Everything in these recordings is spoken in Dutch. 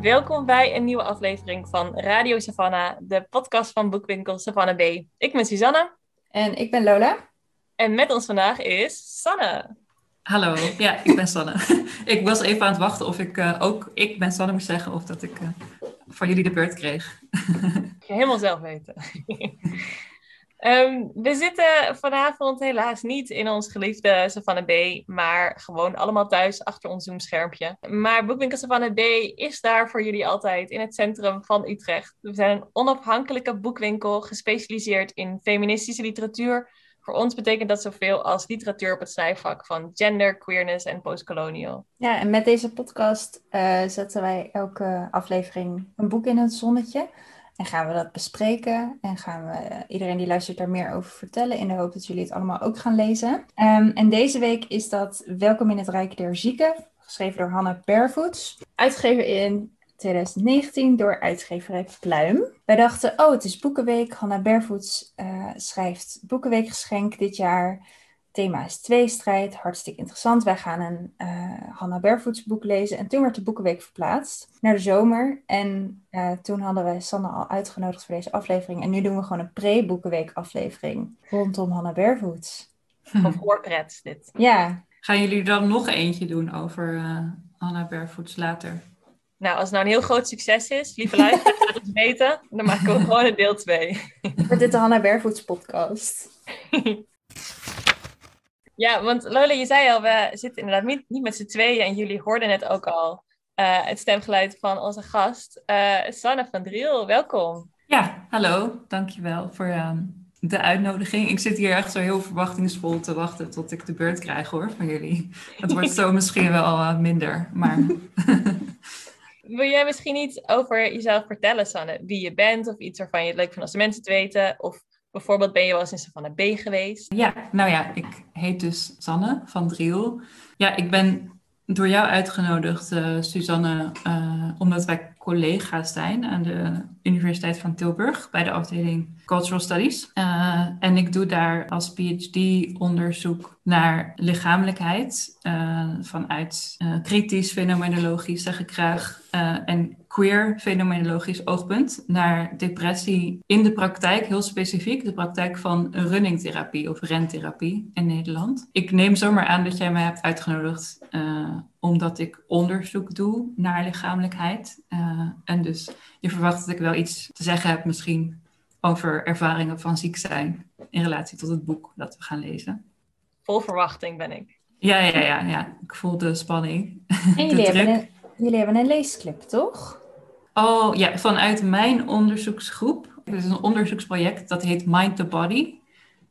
en welkom bij een nieuwe aflevering van Radio Savannah, de podcast van boekwinkel Savannah B. Ik ben Suzanne. En ik ben Lola. En met ons vandaag is Sanne. Hallo, ja, ik ben Sanne. ik was even aan het wachten of ik uh, ook ik ben Sanne moest zeggen of dat ik uh, van jullie de beurt kreeg. helemaal zelf weten. Um, we zitten vanavond helaas niet in ons geliefde Savannah B, maar gewoon allemaal thuis achter ons Zoom-schermpje. Maar Boekwinkel Savannah B is daar voor jullie altijd in het centrum van Utrecht. We zijn een onafhankelijke boekwinkel gespecialiseerd in feministische literatuur. Voor ons betekent dat zoveel als literatuur op het snijvak van gender, queerness en postcolonial. Ja, en met deze podcast uh, zetten wij elke aflevering een boek in het zonnetje. En gaan we dat bespreken en gaan we eh, iedereen die luistert daar meer over vertellen in de hoop dat jullie het allemaal ook gaan lezen. Um, en deze week is dat Welkom in het Rijk der Zieken, geschreven door Hanne Barefoots. Uitgegeven in 2019 door uitgeverij Pluim. Wij dachten, oh het is Boekenweek. Hanna Barefoots uh, schrijft Boekenweekgeschenk dit jaar thema is tweestrijd, hartstikke interessant. Wij gaan een uh, Hanna Barefoots boek lezen. En toen werd de Boekenweek verplaatst naar de zomer. En uh, toen hadden wij Sanne al uitgenodigd voor deze aflevering. En nu doen we gewoon een pre-Boekenweek aflevering rondom Hanna Barefoots. Van voorpret dit. Ja. Gaan jullie dan nog eentje doen over uh, Hanna Barefoots later? Nou, als het nou een heel groot succes is, lieve luisteraars, laat het weten. Dan maken we gewoon een deel 2. Wordt dit de Hanna Barefoots podcast? Ja, want Lola, je zei al, we zitten inderdaad niet, niet met z'n tweeën en jullie hoorden het ook al. Uh, het stemgeluid van onze gast, uh, Sanne van Driel. Welkom. Ja, hallo. Dankjewel voor uh, de uitnodiging. Ik zit hier echt zo heel verwachtingsvol te wachten tot ik de beurt krijg hoor, van jullie. Het wordt zo misschien wel minder, maar... Wil jij misschien iets over jezelf vertellen, Sanne? Wie je bent of iets waarvan je het leuk vindt als de mensen het weten? Of Bijvoorbeeld ben je wel eens in Savannah B geweest? Ja, nou ja, ik heet dus Sanne van Driel. Ja, ik ben door jou uitgenodigd, uh, Suzanne, uh, omdat wij collega's zijn aan de Universiteit van Tilburg bij de afdeling Cultural Studies. Uh, en ik doe daar als PhD onderzoek naar lichamelijkheid vanuit kritisch fenomenologisch, zeg ik graag, en queer fenomenologisch oogpunt naar depressie in de praktijk, heel specifiek de praktijk van runningtherapie of rentherapie in Nederland. Ik neem zomaar aan dat jij mij hebt uitgenodigd uh, omdat ik onderzoek doe naar lichamelijkheid. Uh, en dus je verwacht dat ik wel iets te zeggen heb misschien over ervaringen van ziek zijn in relatie tot het boek dat we gaan lezen. Vol verwachting ben ik. Ja, ja, ja, ja. ik voel de spanning. En jullie, hebben een, jullie hebben een leesclip, toch? Oh ja, vanuit mijn onderzoeksgroep. Het is een onderzoeksproject dat heet Mind the Body.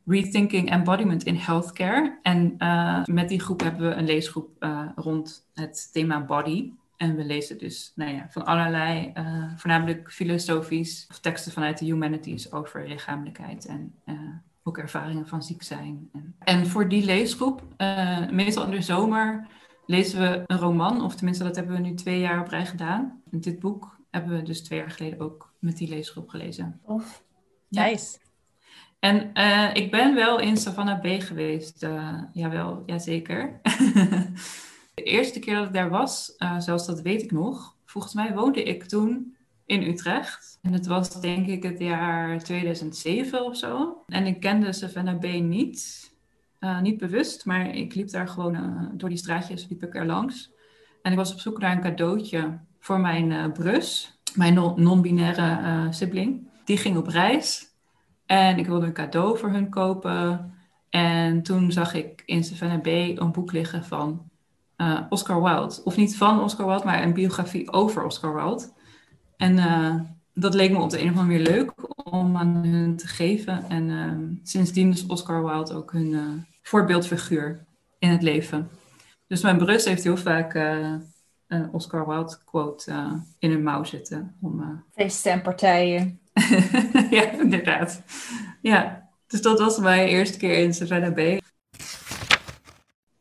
Rethinking Embodiment in Healthcare. En uh, met die groep hebben we een leesgroep uh, rond het thema body. En we lezen dus nou ja, van allerlei, uh, voornamelijk filosofisch, of teksten vanuit de humanities over lichamelijkheid en ook ervaringen van ziek zijn. En, voor die leesgroep, meestal in de zomer, lezen we een roman, of tenminste dat hebben we nu twee jaar op rij gedaan. Dit boek hebben we dus twee jaar geleden ook met die leesgroep gelezen. Of ja. nice. En uh, ik ben wel in Savannah B geweest. Uh, jawel, jazeker. de eerste keer dat ik daar was, uh, zelfs dat weet ik nog. Volgens mij woonde ik toen in Utrecht. En het was denk ik het jaar 2007 of zo. En ik kende Savannah B niet. niet bewust, maar ik liep daar gewoon door die straatjes, liep ik er langs. En ik was op zoek naar een cadeautje voor mijn uh, brus, mijn non-binaire uh, sibling. Die ging op reis en ik wilde een cadeau voor hun kopen. En toen zag ik in Savannah B een boek liggen van uh, Oscar Wilde. Of niet van Oscar Wilde, maar een biografie over Oscar Wilde. En dat leek me op de een of andere manier leuk om aan hun te geven. En sindsdien is Oscar Wilde ook hun voorbeeldfiguur in het leven. Dus mijn brus heeft heel vaak een Oscar Wilde quote uh, in hun mouw zitten. Om, uh... Ja, inderdaad. Ja, dus dat was mijn eerste keer in Savannah Bay.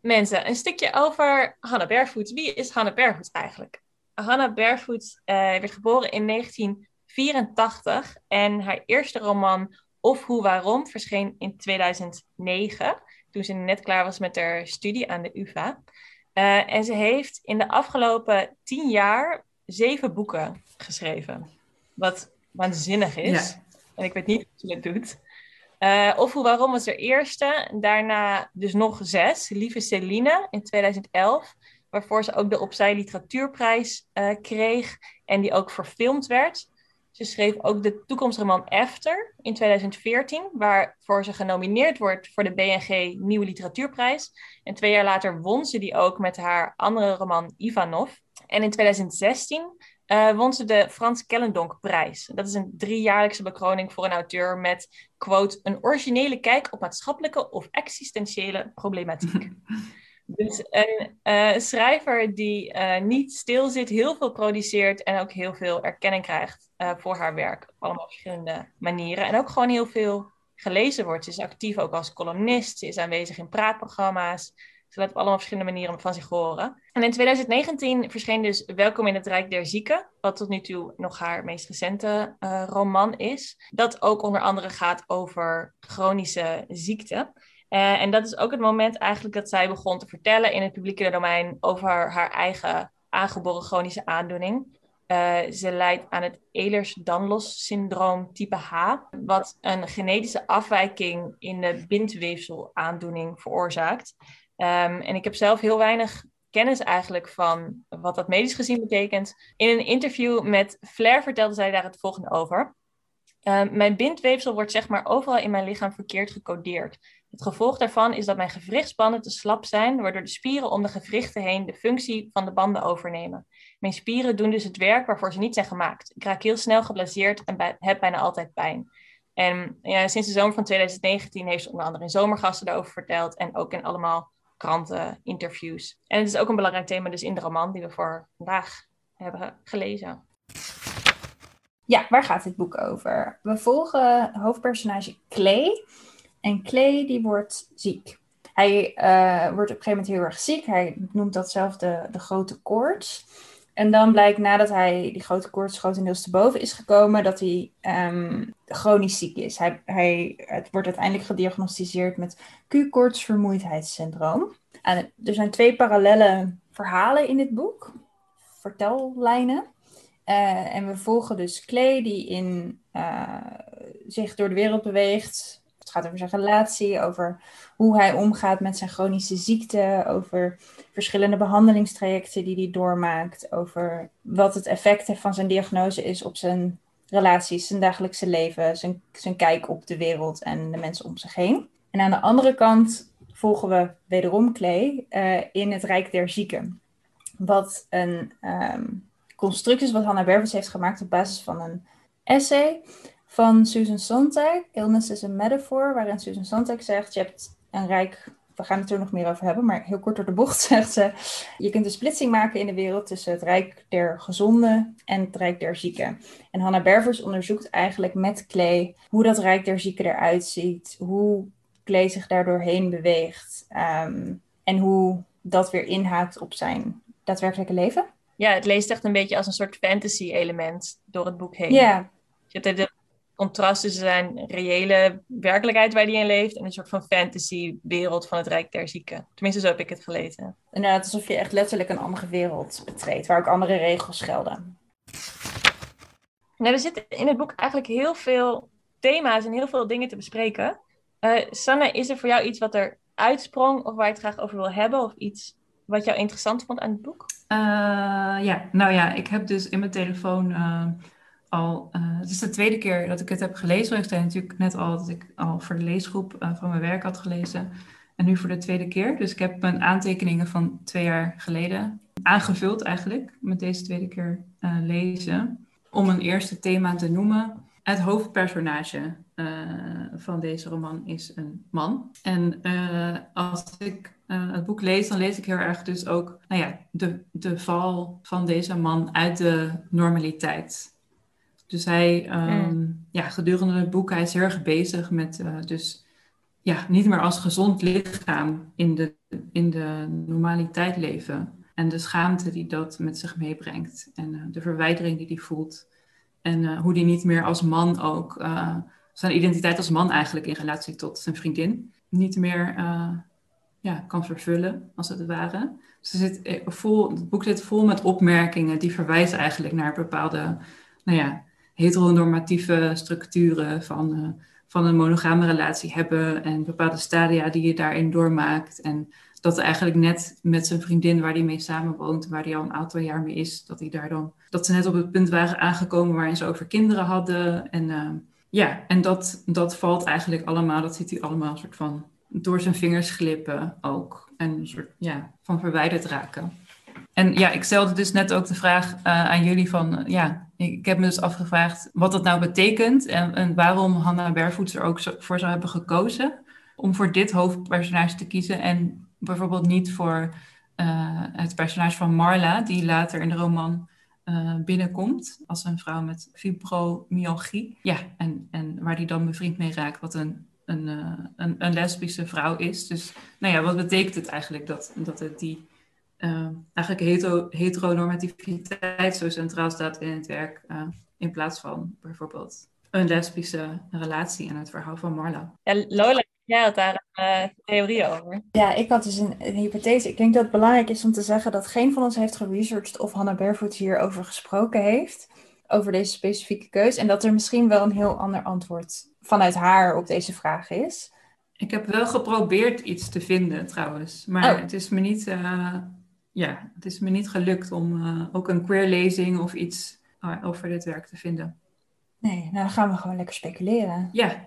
Mensen, een stukje over Hannah Barefoots. Wie is Hannah Barefoots eigenlijk? Hannah Barefoots uh, werd geboren in 1984 en haar eerste roman Of Hoe Waarom verscheen in 2009, toen ze net klaar was met haar studie aan de UvA. Uh, en ze heeft in de afgelopen tien jaar zeven boeken geschreven. Wat waanzinnig is. Ja. En ik weet niet hoe ze het doet. Uh, of hoe waarom was er eerste. Daarna dus nog zes. Lieve Celine in 2011. Waarvoor ze ook de Opzij Literatuurprijs uh, kreeg. En die ook verfilmd werd. Ze schreef ook de toekomstroman After in 2014, waarvoor ze genomineerd wordt voor de BNG Nieuwe Literatuurprijs. En twee jaar later won ze die ook met haar andere roman Ivanov. En in 2016 uh, won ze de Frans Kellendonk-prijs. Dat is een driejaarlijkse bekroning voor een auteur met, quote, een originele kijk op maatschappelijke of existentiële problematiek. Dus een uh, schrijver die uh, niet stilzit, heel veel produceert en ook heel veel erkenning krijgt uh, voor haar werk. Op allemaal verschillende manieren. En ook gewoon heel veel gelezen wordt. Ze is actief ook als columnist. Ze is aanwezig in praatprogramma's. Ze laat op allemaal verschillende manieren van zich horen. En in 2019 verscheen dus Welkom in het Rijk der Zieken. Wat tot nu toe nog haar meest recente roman is. Dat ook onder andere gaat over chronische ziekte. Uh, en dat is ook het moment eigenlijk dat zij begon te vertellen in het publieke domein over haar eigen aangeboren chronische aandoening. Uh, ze lijdt aan het Ehlers-Danlos-syndroom type H, wat een genetische afwijking in de bindweefselaandoening veroorzaakt. Um, en ik heb zelf heel weinig kennis eigenlijk van wat dat medisch gezien betekent. In een interview met Flair vertelde zij daar het volgende over. Uh, mijn bindweefsel wordt zeg maar overal in mijn lichaam verkeerd gecodeerd. Het gevolg daarvan is dat mijn gewrichtsbanden te slap zijn, waardoor de spieren om de gewrichten heen de functie van de banden overnemen. Mijn spieren doen dus het werk waarvoor ze niet zijn gemaakt. Ik raak heel snel geblaseerd en heb bijna altijd pijn. En ja, sinds de zomer van 2019 heeft ze onder andere in zomergasten daarover verteld en ook in allemaal kranten, interviews. En het is ook een belangrijk thema dus in de roman die we voor vandaag hebben gelezen. Ja, waar gaat dit boek over? We volgen hoofdpersonage Clay. En Clay die wordt ziek. Hij uh, wordt op een gegeven moment heel erg ziek. Hij noemt dat zelf de, de grote koorts. En dan blijkt nadat hij die grote koorts grotendeels te boven is gekomen, dat hij um, chronisch ziek is. Hij, hij, het wordt uiteindelijk gediagnosticeerd met Q-koortsvermoeidheidssyndroom. En er zijn twee parallele verhalen in dit boek, vertellijnen. Uh, en we volgen dus Clay die in, uh, zich door de wereld beweegt, het gaat over zijn relatie, over hoe hij omgaat met zijn chronische ziekte, over verschillende behandelingstrajecten die hij doormaakt, over wat het effect van zijn diagnose is op zijn relaties, zijn dagelijkse leven, zijn, zijn kijk op de wereld en de mensen om zich heen. En aan de andere kant volgen we wederom Clay uh, in het Rijk der Zieken. Wat een um, construct is wat Hannah Bervens heeft gemaakt op basis van een essay van Susan Sontag, Illness is a Metaphor, waarin Susan Sontag zegt, je hebt een rijk, we gaan het er nog meer over hebben, maar heel kort door de bocht zegt ze, je kunt een splitsing maken in de wereld tussen het rijk der gezonden en het rijk der zieken. En Hannah Bervers onderzoekt eigenlijk met Clay hoe dat rijk der zieken eruit ziet, hoe Clay zich daardoor heen beweegt um, en hoe dat weer inhaakt op zijn daadwerkelijke leven. Ja, het leest echt een beetje als een soort fantasy-element door het boek heen. Ja. Je hebt de contrast tussen zijn reële werkelijkheid waar hij in leeft en een soort van fantasy-wereld van het Rijk der Zieken. Tenminste, zo heb ik het gelezen. Inderdaad, alsof je echt letterlijk een andere wereld betreedt, waar ook andere regels gelden. Nou, er zitten in het boek eigenlijk heel veel thema's en heel veel dingen te bespreken. Uh, Sanne, is er voor jou iets wat er uitsprong of waar je het graag over wil hebben? Of iets wat jou interessant vond aan het boek? Uh, ja, nou ja, ik heb dus in mijn telefoon uh, al, uh, het is de tweede keer dat ik het heb gelezen. Ik zei natuurlijk net al dat ik al voor de leesgroep uh, van mijn werk had gelezen. En nu voor de tweede keer. Dus ik heb mijn aantekeningen van twee jaar geleden aangevuld eigenlijk. Met deze tweede keer uh, lezen. Om een eerste thema te noemen. Het hoofdpersonage van deze roman is een man. En als ik het boek lees, dan lees ik heel erg dus ook nou ja, de, de val van deze man uit de normaliteit. Dus hij, um, mm. ja, gedurende het boek, hij is heel erg bezig met uh, dus ja, niet meer als gezond lichaam in de, in de normaliteit leven. En de schaamte die dat met zich meebrengt. En uh, de verwijdering die hij voelt. En uh, hoe hij niet meer als man ook, zijn identiteit als man eigenlijk in relatie tot zijn vriendin, niet meer ja, kan vervullen, als het ware. Dus zit eh, vol, het boek zit vol met opmerkingen die verwijzen eigenlijk naar bepaalde nou ja, heteronormatieve structuren van, uh, van een monogame relatie hebben en bepaalde stadia die je daarin doormaakt. En dat eigenlijk net met zijn vriendin waar hij mee samenwoont, waar hij al een aantal jaar mee is, dat, hij daar dan, dat ze net op het punt waren aangekomen waarin ze over kinderen hadden. En uh, ja, en dat, dat valt eigenlijk allemaal, dat ziet hij allemaal een soort van door zijn vingers glippen ook. En een soort ja, van verwijderd raken. En ja, ik stelde dus net ook de vraag uh, aan jullie van, uh, ja, ik, heb me dus afgevraagd wat dat nou betekent en, en waarom Hannah Barefoot er ook voor zou hebben gekozen om voor dit hoofdpersonage te kiezen en bijvoorbeeld niet voor uh, het personage van Marla, die later in de roman binnenkomt als een vrouw met fibromyalgie. Ja, en, en waar die dan bevriend mee raakt, wat een een, een, een, lesbische vrouw is. Dus nou ja, wat betekent het eigenlijk dat, dat het die uh, eigenlijk hetero, heteronormativiteit zo centraal staat in het werk, uh, in plaats van bijvoorbeeld een lesbische relatie en het verhaal van Marla. Ja, Lola, jij had daar een uh, theorie over. Ja, ik had dus een, een, hypothese. Ik denk dat het belangrijk is om te zeggen dat geen van ons heeft geresearched of Hannah Barefoot hierover gesproken heeft, over deze specifieke keus. En dat er misschien wel een heel ander antwoord vanuit haar op deze vraag is. Ik heb wel geprobeerd iets te vinden trouwens, maar oh. het is me niet ja, het is me niet gelukt om uh, ook een queerlezing of iets uh, over dit werk te vinden. Nee, nou dan gaan we gewoon lekker speculeren. Ja,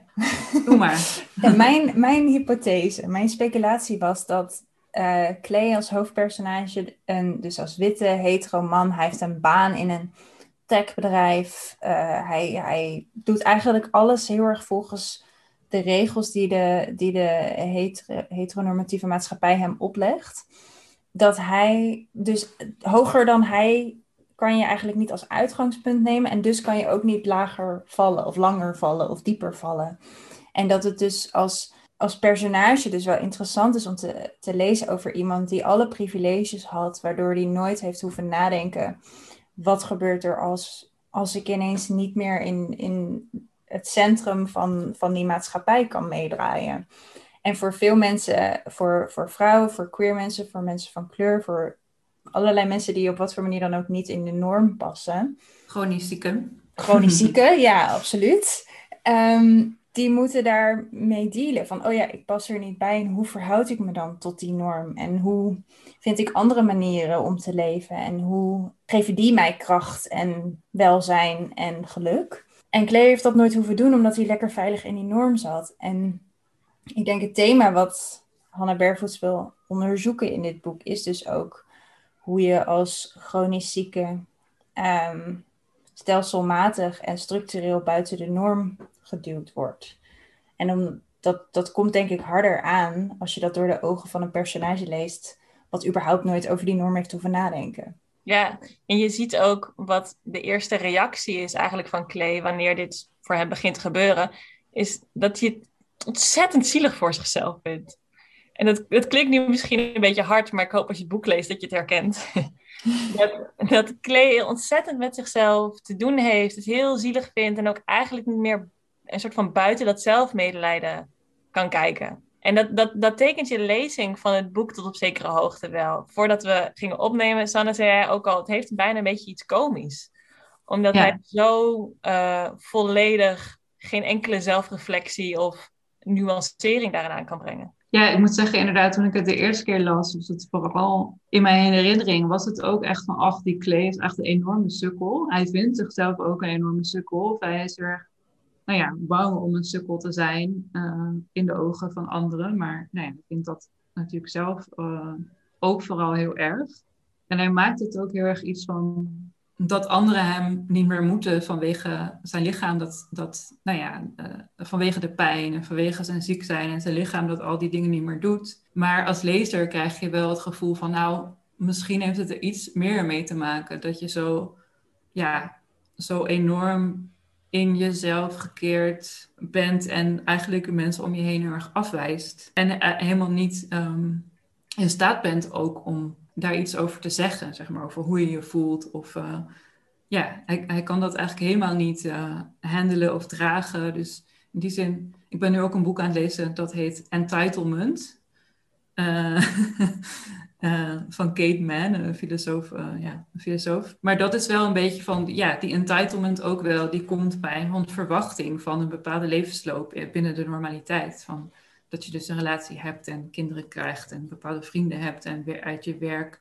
doe maar. ja, mijn, mijn hypothese, mijn speculatie was dat uh, Clay als hoofdpersonage, een, dus als witte hetero man, hij heeft een baan in een techbedrijf. hij, hij doet eigenlijk alles heel erg volgens de regels die de, die de hetero, heteronormatieve maatschappij hem oplegt dat hij, dus hoger dan hij kan je eigenlijk niet als uitgangspunt nemen. En dus kan je ook niet lager vallen of langer vallen of dieper vallen. En dat het dus als, als personage dus wel interessant is om te, te lezen over iemand die alle privileges had, waardoor hij nooit heeft hoeven nadenken. Wat gebeurt er als, als ik ineens niet meer in, in het centrum van, van die maatschappij kan meedraaien? En voor veel mensen, voor, voor vrouwen, voor queer mensen, voor mensen van kleur, voor allerlei mensen die op wat voor manier dan ook niet in de norm passen. Chronisch zieken. Chronisch zieken, ja, absoluut. Um, die moeten daarmee dealen. Van, oh ja, ik pas er niet bij. En hoe verhoud ik me dan tot die norm? En hoe vind ik andere manieren om te leven? En hoe geven die mij kracht en welzijn en geluk? En Clay heeft dat nooit hoeven doen, omdat hij lekker veilig in die norm zat. En ik denk het thema wat Hannah Barefoot wil onderzoeken in dit boek is dus ook hoe je als chronisch zieke um, stelselmatig en structureel buiten de norm geduwd wordt. En om, dat, dat komt denk ik harder aan als je dat door de ogen van een personage leest, wat überhaupt nooit over die norm heeft hoeven nadenken. Ja, en je ziet ook wat de eerste reactie is eigenlijk van Clay wanneer dit voor hem begint te gebeuren, is dat hij het ontzettend zielig voor zichzelf vindt. En dat, dat klinkt nu misschien een beetje hard, maar ik hoop als je het boek leest dat je het herkent. dat, dat Clay ontzettend met zichzelf te doen heeft, het heel zielig vindt en ook eigenlijk niet meer een soort van buiten dat zelfmedelijden kan kijken. En dat, dat, dat tekent je lezing van het boek tot op zekere hoogte wel. Voordat we gingen opnemen, Sanne zei hij ook al, het heeft bijna een beetje iets komisch. Omdat hij zo uh, volledig geen enkele zelfreflectie of nuancering daaraan kan brengen. Ja, ik moet zeggen, inderdaad, toen ik het de eerste keer las, was het vooral in mijn herinnering, was het ook echt van, ach, die Clay is echt een enorme sukkel. Hij vindt zichzelf ook een enorme sukkel. hij is er, nou ja, bang om een sukkel te zijn uh, in de ogen van anderen. Maar nou ja, ik vind dat natuurlijk zelf uh, ook vooral heel erg. En hij maakt het ook heel erg iets van dat anderen hem niet meer moeten vanwege zijn lichaam, dat, dat nou ja, uh, vanwege de pijn en vanwege zijn ziek zijn en zijn lichaam dat al die dingen niet meer doet. Maar als lezer krijg je wel het gevoel van, nou, misschien heeft het er iets meer mee te maken. Dat je zo, ja, zo enorm in jezelf gekeerd bent en eigenlijk de mensen om je heen heel erg afwijst. En uh, helemaal niet um, in staat bent ook om daar iets over te zeggen, zeg maar, over hoe je je voelt. Of uh, ja, hij, hij kan dat eigenlijk helemaal niet uh, handelen of dragen. Dus in die zin, ik ben nu ook een boek aan het lezen dat heet Entitlement. van Kate Mann, een filosoof, ja, een filosoof. Maar dat is wel een beetje van, ja, die entitlement ook wel, die komt bij een verwachting van een bepaalde levensloop binnen de normaliteit. Van, dat je dus een relatie hebt en kinderen krijgt en bepaalde vrienden hebt en weer uit je werk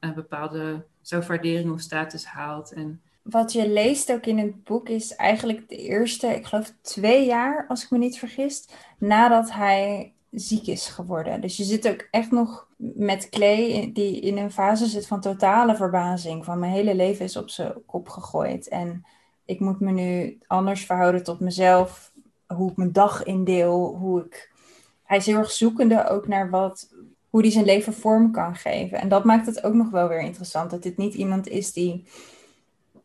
een bepaalde zo waardering of status haalt. En... Wat je leest ook in het boek is eigenlijk de eerste, ik geloof twee jaar, als ik me niet vergis, nadat hij ziek is geworden. Dus je zit ook echt nog met Clay, die in een fase zit van totale verbazing. Van mijn hele leven is op zijn kop gegooid. En ik moet me nu anders verhouden tot mezelf. Hoe ik mijn dag indeel. Hoe ik... Hij is heel erg zoekende ook naar wat, hoe hij zijn leven vorm kan geven. En dat maakt het ook nog wel weer interessant. Dat dit niet iemand is die,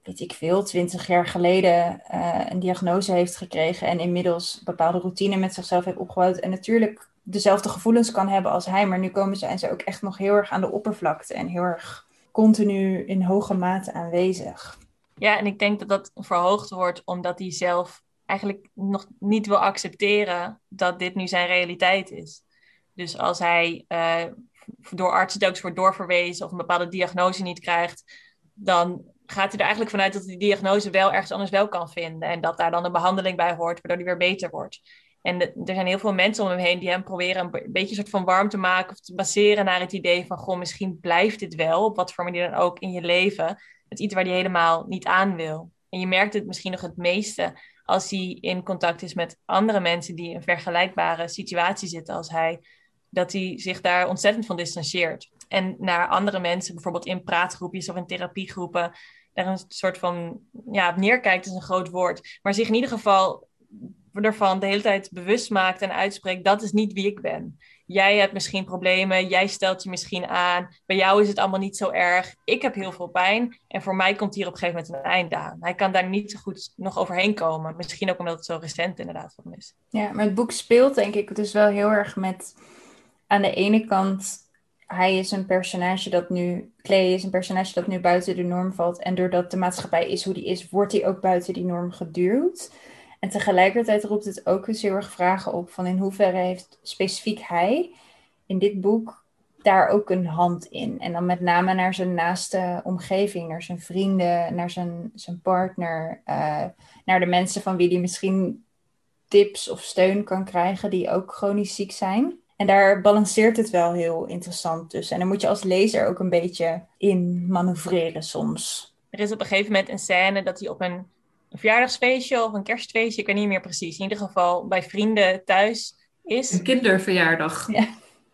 weet ik veel, twintig jaar geleden uh, een diagnose heeft gekregen en inmiddels bepaalde routine met zichzelf heeft opgebouwd. En natuurlijk dezelfde gevoelens kan hebben als hij, maar nu komen zijn ze ook echt nog heel erg aan de oppervlakte en heel erg continu in hoge mate aanwezig. Ja, en ik denk dat dat verhoogd wordt omdat hij zelf eigenlijk nog niet wil accepteren dat dit nu zijn realiteit is. Dus als hij uh, door artsen telkens wordt doorverwezen of een bepaalde diagnose niet krijgt, dan gaat hij er eigenlijk vanuit dat hij die diagnose wel ergens anders wel kan vinden. En dat daar dan een behandeling bij hoort, waardoor hij weer beter wordt. En er zijn heel veel mensen om hem heen die hem proberen een beetje een soort van warm te maken of te baseren naar het idee van, goh, misschien blijft dit wel, op wat voor manier dan ook in je leven. Het iets waar hij helemaal niet aan wil. En je merkt het misschien nog het meeste als hij in contact is met andere mensen die in een vergelijkbare situatie zitten als hij dat hij zich daar ontzettend van distancieert. En naar andere mensen, bijvoorbeeld in praatgroepjes of in therapiegroepen, daar een soort van ja, neerkijkt is een groot woord. Maar zich in ieder geval ervan de hele tijd bewust maakt en uitspreekt: dat is niet wie ik ben. Jij hebt misschien problemen, jij stelt je misschien aan. Bij jou is het allemaal niet zo erg. Ik heb heel veel pijn en voor mij komt hier op een gegeven moment een eind aan. Hij kan daar niet zo goed nog overheen komen. Misschien ook omdat het zo recent inderdaad van is. Ja, maar het boek speelt denk ik dus wel heel erg met aan de ene kant, hij is een personage dat nu, Clay is een personage dat nu buiten de norm valt. En doordat de maatschappij is hoe die is, wordt hij ook buiten die norm geduwd. En tegelijkertijd roept het ook eens heel erg vragen op van in hoeverre heeft specifiek hij in dit boek daar ook een hand in. En dan met name naar zijn naaste omgeving, naar zijn vrienden, naar zijn, zijn partner, uh, naar de mensen van wie hij misschien tips of steun kan krijgen die ook chronisch ziek zijn. En daar balanceert het wel heel interessant tussen. En dan moet je als lezer ook een beetje in manoeuvreren soms. Er is op een gegeven moment een scène dat hij op een, verjaardagsfeestje of een kerstfeestje, ik weet niet meer precies, in ieder geval bij vrienden thuis is. Een kinderverjaardag. Ja.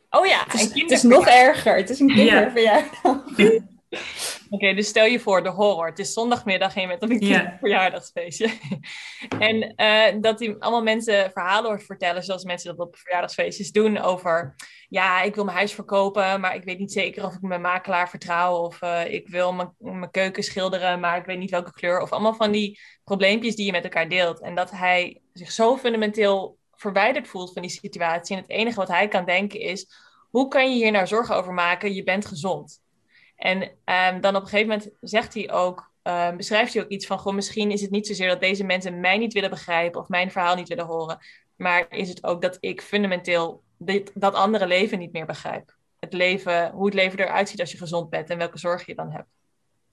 Oh ja, het is, het is nog erger. Het is een kinderverjaardag. Ja. Oké, dus stel je voor de horror. Het is zondagmiddag en je bent op een verjaardagsfeestje. en uh, dat hij allemaal mensen verhalen hoort vertellen, zoals mensen dat op verjaardagsfeestjes doen, over ja, ik wil mijn huis verkopen, maar ik weet niet zeker of ik mijn makelaar vertrouw. Of uh, ik wil mijn, mijn keuken schilderen, maar ik weet niet welke kleur. Of allemaal van die probleempjes die je met elkaar deelt. En dat hij zich zo fundamenteel verwijderd voelt van die situatie. En het enige wat hij kan denken is, hoe kan je hier nou zorgen over maken? Je bent gezond. En um, dan op een gegeven moment zegt hij ook, um, beschrijft hij ook iets van, goh, misschien is het niet zozeer dat deze mensen mij niet willen begrijpen of mijn verhaal niet willen horen, maar is het ook dat ik fundamenteel dit, dat andere leven niet meer begrijp. Het leven, hoe het leven eruit ziet als je gezond bent en welke zorg je dan hebt.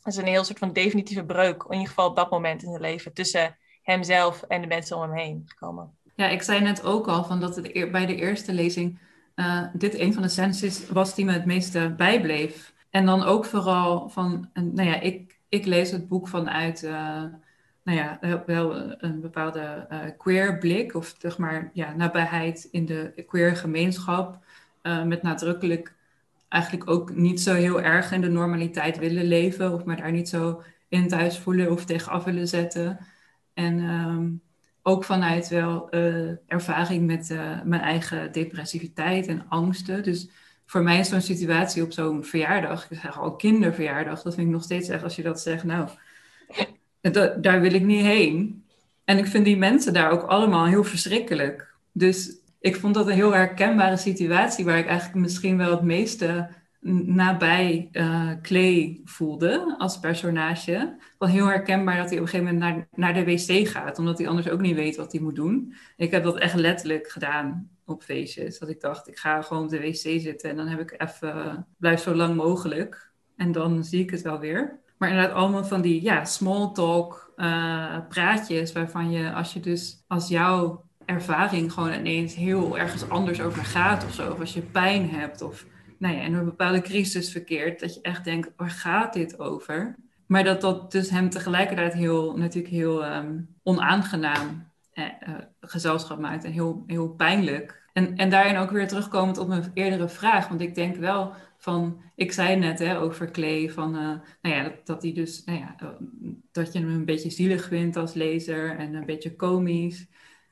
Dat is een heel soort van definitieve breuk, in ieder geval op dat moment in zijn leven, tussen hemzelf en de mensen om hem heen gekomen. Ja, ik zei net ook al van dat het bij de eerste lezing uh, dit een van de scènes was die me het meeste bijbleef. En dan ook vooral van, nou ja, ik, ik lees het boek vanuit, uh, nou ja, wel een bepaalde uh, queer blik of zeg maar, ja, nabijheid in de queer gemeenschap. Uh, met nadrukkelijk eigenlijk ook niet zo heel erg in de normaliteit willen leven of maar daar niet zo in thuis voelen of tegenaf willen zetten. En um, ook vanuit wel ervaring met mijn eigen depressiviteit en angsten. Dus voor mij is zo'n situatie op zo'n verjaardag, ik zeg al kinderverjaardag, dat vind ik nog steeds echt als je dat zegt, nou, daar wil ik niet heen. En ik vind die mensen daar ook allemaal heel verschrikkelijk. Dus ik vond dat een heel herkenbare situatie waar ik eigenlijk misschien wel het meeste nabij uh, voelde als personage. Wel heel herkenbaar dat hij op een gegeven moment naar, naar de wc gaat, omdat hij anders ook niet weet wat hij moet doen. Ik heb dat echt letterlijk gedaan op feestjes. Dat ik dacht, ik ga gewoon op de wc zitten en dan heb ik even, blijf zo lang mogelijk. En dan zie ik het wel weer. Maar inderdaad allemaal van die ja, small talk uh, praatjes waarvan je, als je dus als jouw ervaring gewoon ineens heel ergens anders over gaat of zo. Of als je pijn hebt of nou ja, in een bepaalde crisis verkeert, dat je echt denkt, waar gaat dit over? Maar dat dat dus hem tegelijkertijd heel, natuurlijk heel um, onaangenaam eh, uh, gezelschap maakt en heel, heel pijnlijk. En, en daarin ook weer terugkomend op mijn eerdere vraag, want ik denk wel van, ik zei net hè, over Clay, van, uh, nou ja, dat, dat hij dus, nou ja, dat je hem een beetje zielig vindt als lezer en een beetje komisch.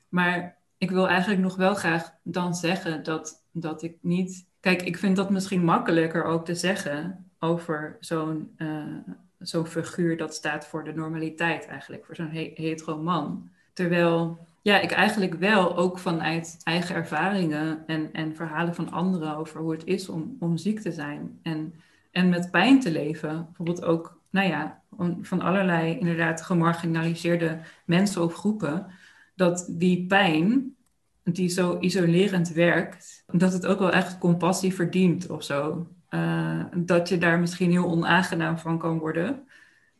Maar ik wil eigenlijk nog wel graag dan zeggen dat, dat ik niet Kijk, ik vind dat misschien makkelijker ook te zeggen over zo'n uh, zo'n figuur dat staat voor de normaliteit eigenlijk, voor zo'n he hetero man. Terwijl ja, ik eigenlijk wel ook vanuit eigen ervaringen en, en verhalen van anderen over hoe het is om, om ziek te zijn en, en met pijn te leven. Bijvoorbeeld ook, nou ja, van allerlei inderdaad gemarginaliseerde mensen of groepen, dat die pijn die zo isolerend werkt, dat het ook wel echt compassie verdient of zo. Uh, dat je daar misschien heel onaangenaam van kan worden,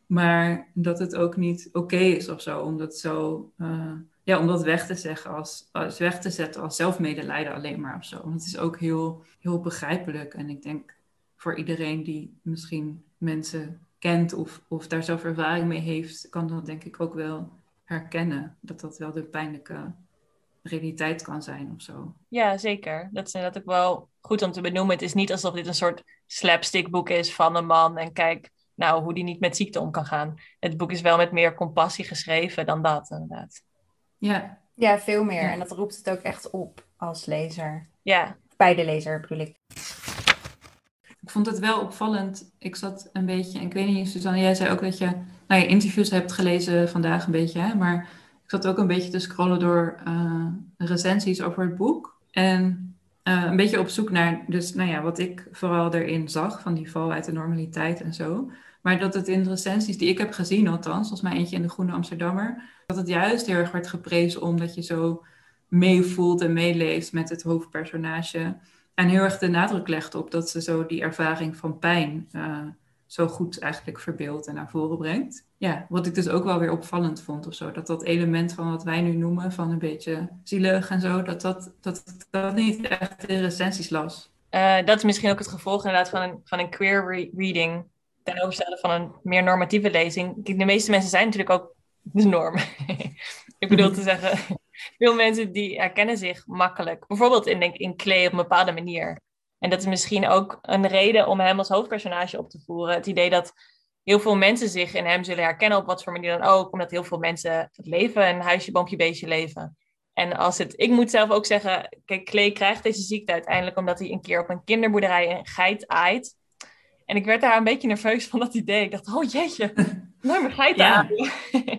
maar dat het ook niet oké is of zo, om dat zo, uh, ja, om dat weg te zeggen als, als weg te zetten als zelfmedelijden alleen maar of zo. Want het is ook heel, heel begrijpelijk en ik denk voor iedereen die misschien mensen kent of, of daar zelf ervaring mee heeft, kan dat denk ik ook wel herkennen. Dat dat wel de pijnlijke realiteit kan zijn of zo. Ja, zeker. Dat is inderdaad ook wel goed om te benoemen. Het is niet alsof dit een soort slapstickboek is van een man en kijk nou hoe die niet met ziekte om kan gaan. Het boek is wel met meer compassie geschreven dan dat, inderdaad. Ja, ja veel meer. En dat roept het ook echt op als lezer. Ja. Bij de lezer bedoel ik. Ik vond het wel opvallend. Ik zat een beetje, ik weet niet, Suzanne, jij zei ook dat je nou, je interviews hebt gelezen vandaag een beetje, hè? maar ik zat ook een beetje te scrollen door uh, recensies over het boek. En uh, een beetje op zoek naar, dus nou ja, wat ik vooral erin zag, van die val uit de normaliteit en zo. Maar dat het in recensies die ik heb gezien, althans, volgens mij eentje in de Groene Amsterdammer, dat het juist heel erg werd geprezen omdat je zo meevoelt en meeleeft met het hoofdpersonage. En heel erg de nadruk legt op dat ze zo die ervaring van pijn uh, zo goed eigenlijk verbeeldt en naar voren brengt. Ja, wat ik dus ook wel weer opvallend vond of zo. Dat dat element van wat wij nu noemen, van een beetje zielig en zo, dat dat, dat, dat niet echt in recensies las. Uh, dat is misschien ook het gevolg inderdaad van een, van een queer re reading ten overstaan van een meer normatieve lezing. De meeste mensen zijn natuurlijk ook de norm. ik bedoel te zeggen, veel mensen die herkennen zich makkelijk. Bijvoorbeeld in, in Clay op een bepaalde manier. En dat is misschien ook een reden om hem als hoofdpersonage op te voeren. Het idee dat heel veel mensen zich in hem zullen herkennen, op wat voor manier dan ook, omdat heel veel mensen het leven een huisje, boompje, beestje leven. En als het, ik moet zelf ook zeggen, kijk, Klee krijgt deze ziekte uiteindelijk omdat hij een keer op een kinderboerderij een geit aait. En ik werd daar een beetje nerveus van dat idee. Ik dacht, oh jeetje, nooit meer geiten ja.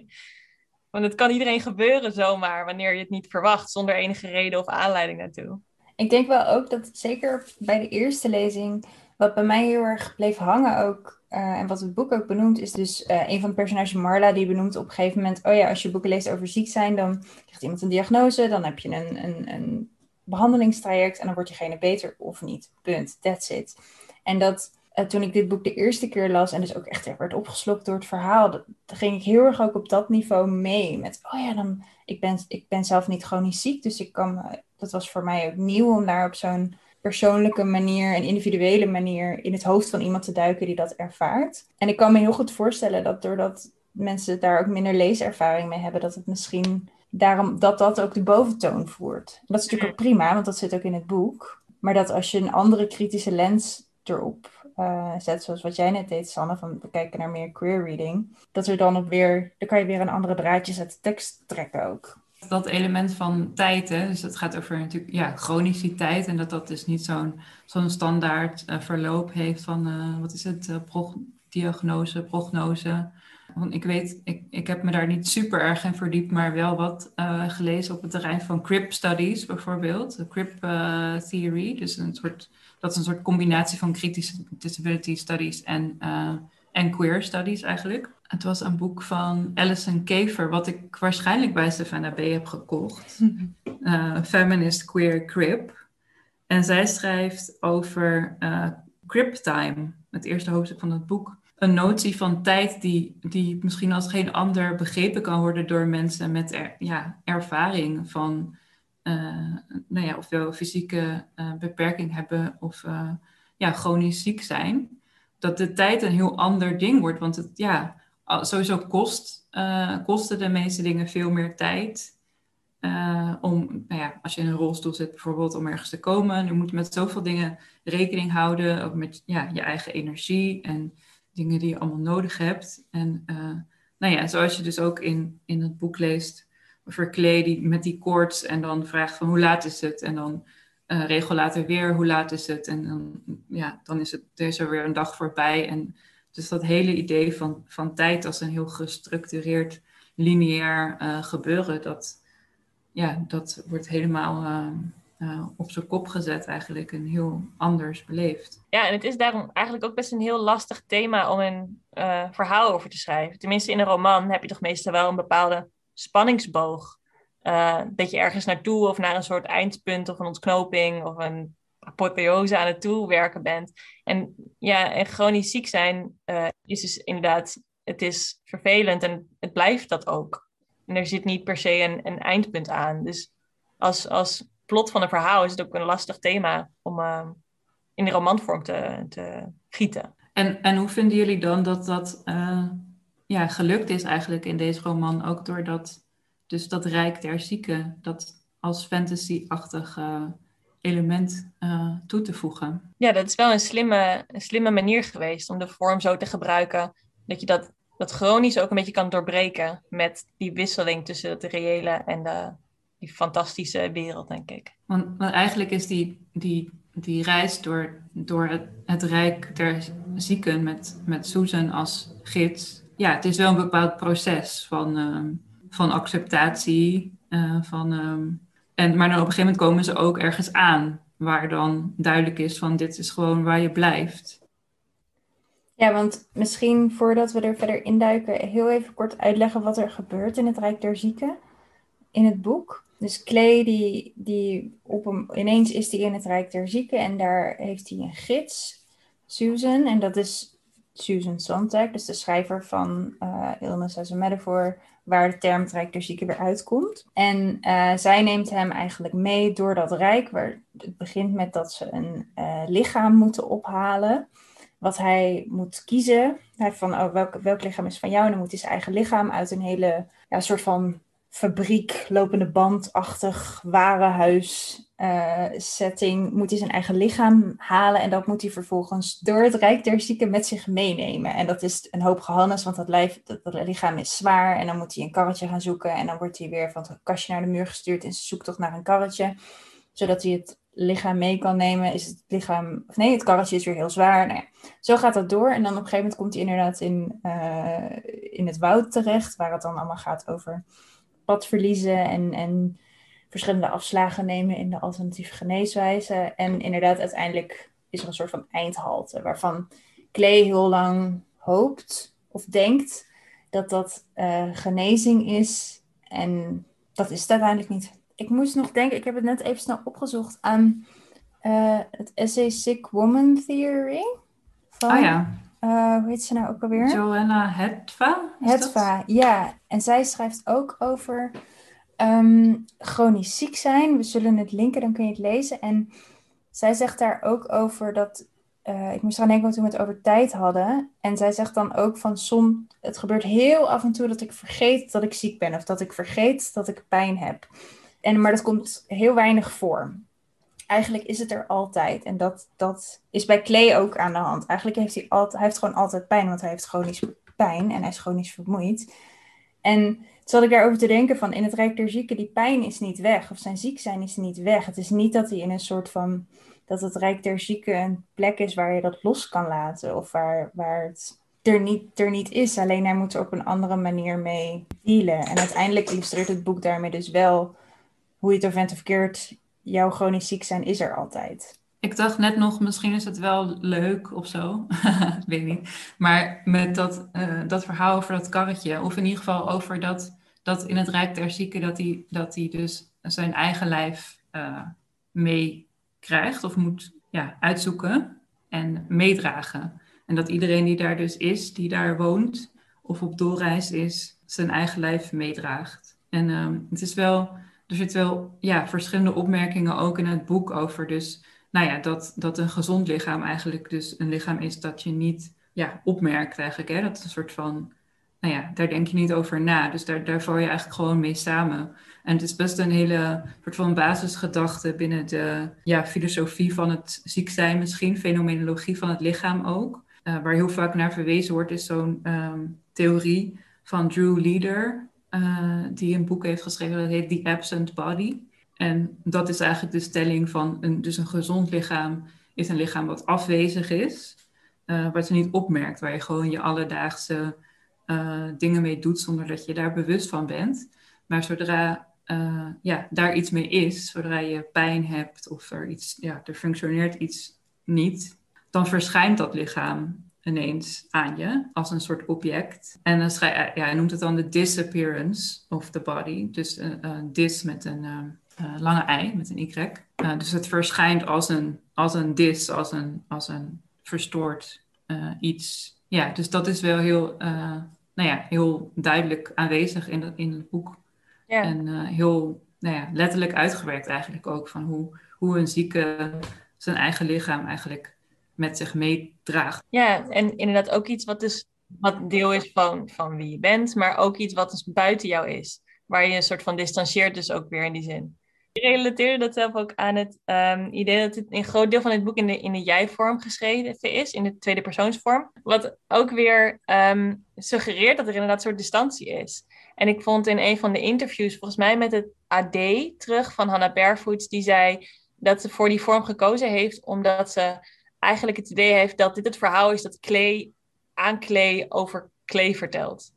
Want het kan iedereen gebeuren zomaar, wanneer je het niet verwacht, zonder enige reden of aanleiding daartoe. Ik denk wel ook dat zeker bij de eerste lezing, wat bij mij heel erg bleef hangen ook, uh, en wat het boek ook benoemt, is dus uh, een van de personages Marla, die benoemt op een gegeven moment, oh ja, als je boeken leest over ziek zijn, dan krijgt iemand een diagnose, dan heb je een, een, een behandelingstraject en dan wordt diegene beter of niet. Punt. That's it. En dat uh, toen ik dit boek de eerste keer las en dus ook echt werd opgeslokt door het verhaal, dat, ging ik heel erg ook op dat niveau mee. Met, oh ja, dan, ik, ben, ik ben zelf niet chronisch ziek, dus ik kan, dat was voor mij ook nieuw om daar op zo'n persoonlijke manier en individuele manier in het hoofd van iemand te duiken die dat ervaart. En ik kan me heel goed voorstellen dat doordat mensen daar ook minder leeservaring mee hebben, dat het misschien daarom dat dat ook de boventoon voert. Dat is natuurlijk ook prima, want dat zit ook in het boek. Maar dat als je een andere kritische lens erop uh, zet, zoals wat jij net deed, Sanne, van we kijken naar meer queer reading, dat er dan ook weer, dan kan je weer een andere draadjes uit de tekst trekken ook dat element van tijd, hè, dus het gaat over natuurlijk ja, chroniciteit en dat dat dus niet zo'n zo'n standaard uh, verloop heeft van, uh, wat is het, uh, diagnose, prognose. Want ik weet, ik, ik heb me daar niet super erg in verdiept, maar wel wat gelezen op het terrein van crip studies bijvoorbeeld. De crip theory. Dus een soort, dat is een soort combinatie van kritische disability studies en, en queer studies eigenlijk. Het was een boek van Alison Kafer, wat ik waarschijnlijk bij Stefana B. heb gekocht. Feminist Queer Crip. En zij schrijft over crip time, het eerste hoofdstuk van het boek een notie van tijd die, die misschien als geen ander begrepen kan worden door mensen met ja, ervaring van uh, nou ja, ofwel fysieke uh, beperking hebben of uh, ja, chronisch ziek zijn. Dat de tijd een heel ander ding wordt. Want het, ja, sowieso kost, kosten de meeste dingen veel meer tijd. om, nou ja, als je in een rolstoel zit bijvoorbeeld, om ergens te komen. Je moet met zoveel dingen rekening houden. Ook met ja, je eigen energie en dingen die je allemaal nodig hebt. En uh, nou ja, zoals je dus ook in, in het boek leest die, met die koorts en dan vraagt van hoe laat is het? En dan regel later weer hoe laat is het? En dan, ja, dan is, het, er is er weer een dag voorbij. En dus dat hele idee van, van tijd als een heel gestructureerd, lineair uh, gebeuren, dat, ja, dat wordt helemaal uh, op zijn kop gezet eigenlijk en heel anders beleefd. Ja, en het is daarom eigenlijk ook best een heel lastig thema om een verhaal over te schrijven. Tenminste, in een roman heb je toch meestal wel een bepaalde spanningsboog. Dat je ergens naartoe of naar een soort eindpunt of een ontknoping of een apotheose aan het toewerken bent. En ja, en chronisch ziek zijn is dus inderdaad, het is vervelend en het blijft dat ook. En er zit niet per se een, een eindpunt aan. Dus als, als plot van een verhaal is het ook een lastig thema om uh, in de romanvorm te, te gieten. En, en hoe vinden jullie dan dat dat uh, ja, gelukt is eigenlijk in deze roman? Ook door dat, dus dat rijk der zieken, dat als uh, element toe te voegen? Ja, dat is wel een slimme, een slimme manier geweest om de vorm zo te gebruiken. Dat je dat, dat chronisch ook een beetje kan doorbreken met die wisseling tussen het reële en de, die fantastische wereld, denk ik. Want, want eigenlijk is die, die, die reis door, door het, het Rijk der Zieken met, met Susan als gids, ja, het is wel een bepaald proces van, uh, van acceptatie. Uh, van, um, en, maar dan op een gegeven moment komen ze ook ergens aan waar dan duidelijk is van dit is gewoon waar je blijft. Ja, want misschien voordat we er verder induiken, heel even kort uitleggen wat er gebeurt in het Rijk der Zieken in het boek. Dus Clay, die, die op ineens is hij in het Rijk der Zieken en daar heeft hij een gids, Susan. En dat is Susan Sontag, dus de schrijver van uh, Illness as a Metaphor, waar de term Rijk Zieken weer uitkomt. En uh, zij neemt hem eigenlijk mee door dat Rijk, waar het begint met dat ze een uh, lichaam moeten ophalen. Wat hij moet kiezen. Hij van, oh, welk, welk lichaam is van jou? En dan moet hij zijn eigen lichaam uit een hele ja, soort van fabriek, lopende bandachtig warenhuis uh, setting moet hij zijn eigen lichaam halen en dat moet hij vervolgens door het Rijk der Zieken met zich meenemen. En dat is een hoop gehannes, want dat, lijf, dat, lichaam is zwaar en dan moet hij een karretje gaan zoeken en dan wordt hij weer van het kastje naar de muur gestuurd in zijn zoektocht naar een karretje, zodat hij het lichaam mee kan nemen. Is het lichaam, of nee, het karretje is weer heel zwaar. Nou ja, zo gaat dat door en dan op een gegeven moment komt hij inderdaad in, uh, in het woud terecht, waar het dan allemaal gaat over pad verliezen en, en verschillende afslagen nemen in de alternatieve geneeswijze. En inderdaad, uiteindelijk is er een soort van eindhalte waarvan Clay heel lang hoopt of denkt dat dat uh, genezing is. En dat is het uiteindelijk niet. Ik moest nog denken, ik heb het net even snel opgezocht aan uh, het essay Sick Woman Theory. Van, oh ja. Uh, hoe heet ze nou ook alweer? Joanna Hetva. Hetva, ja. En zij schrijft ook over um, chronisch ziek zijn. We zullen het linken, dan kun je het lezen. En zij zegt daar ook over dat. Uh, ik moest eraan denken toen we het over tijd hadden. En zij zegt dan ook van som, het gebeurt heel af en toe dat ik vergeet dat ik ziek ben. Of dat ik vergeet dat ik pijn heb. En, maar dat komt heel weinig voor eigenlijk is het er altijd. En dat, dat is bij Clay ook aan de hand. Eigenlijk heeft hij, altijd, heeft gewoon altijd pijn, want hij heeft chronisch pijn en hij is chronisch vermoeid. En zat ik daarover te denken van in het Rijk der Zieken, die pijn is niet weg. Of zijn ziek zijn is niet weg. Het is niet dat hij in een soort van, dat het Rijk der Zieken een plek is waar je dat los kan laten. Of waar, waar het er niet, er niet is. Alleen hij moet er op een andere manier mee dealen. En uiteindelijk illustreert het boek daarmee dus wel hoe je het of bent of keert. Jouw chronisch ziek zijn is er altijd. Ik dacht net nog, misschien is het wel leuk of zo. Weet niet. Maar met dat, uh, dat verhaal over dat karretje. Of in ieder geval over dat, dat in het Rijk der Zieken... dat hij dat hij dus zijn eigen lijf uh, meekrijgt. Of moet ja, uitzoeken en meedragen. En dat iedereen die daar dus is, die daar woont... of op doorreis is, zijn eigen lijf meedraagt. En uh, het is wel... Er zitten wel ja, verschillende opmerkingen ook in het boek over. Dus nou ja, dat, dat een gezond lichaam eigenlijk dus een lichaam is dat je niet ja, opmerkt eigenlijk. Hè? Dat is een soort van, nou ja, daar denk je niet over na. Dus daar, daar val je eigenlijk gewoon mee samen. En het is best een hele soort van basisgedachte binnen de ja, filosofie van het ziek zijn misschien, fenomenologie van het lichaam ook. Uh, waar heel vaak naar verwezen wordt, is zo'n um, theorie van Drew Leader, uh, die een boek heeft geschreven dat heet The Absent Body. En dat is eigenlijk de stelling van een, dus een gezond lichaam is een lichaam wat afwezig is, uh, wat je niet opmerkt, waar je gewoon je alledaagse uh, dingen mee doet zonder dat je daar bewust van bent. Maar zodra uh, ja, daar iets mee is, zodra je pijn hebt of er, iets, ja, er functioneert iets niet, dan verschijnt dat lichaam ineens aan je als een soort object. En dan schrijf, ja, hij noemt het dan de disappearance of the body. Dus een dis met een lange ei met een y. Dus het verschijnt als een, als een dis, als een, als een verstoord iets. Ja, dus dat is wel heel, nou ja, heel duidelijk aanwezig in, het, in het boek. Ja. En heel nou ja, letterlijk uitgewerkt eigenlijk ook van hoe, hoe een zieke zijn eigen lichaam eigenlijk met zich meedraagt. Ja, en inderdaad ook iets wat dus wat deel is van, van wie je bent, maar ook iets wat dus buiten jou is. Waar je een soort van distancieert dus ook weer in die zin. Ik relateerde dat zelf ook aan het um, idee dat het een groot deel van het boek in de, in de jij-vorm geschreven is, in de tweede persoonsvorm. Wat ook weer um, suggereert dat er inderdaad een soort distantie is. En ik vond in een van de interviews, volgens mij met het AD terug van Hannah Barefoots, die zei dat ze voor die vorm gekozen heeft omdat ze eigenlijk het idee heeft dat dit het verhaal is dat Clay aan Clay over Clay vertelt.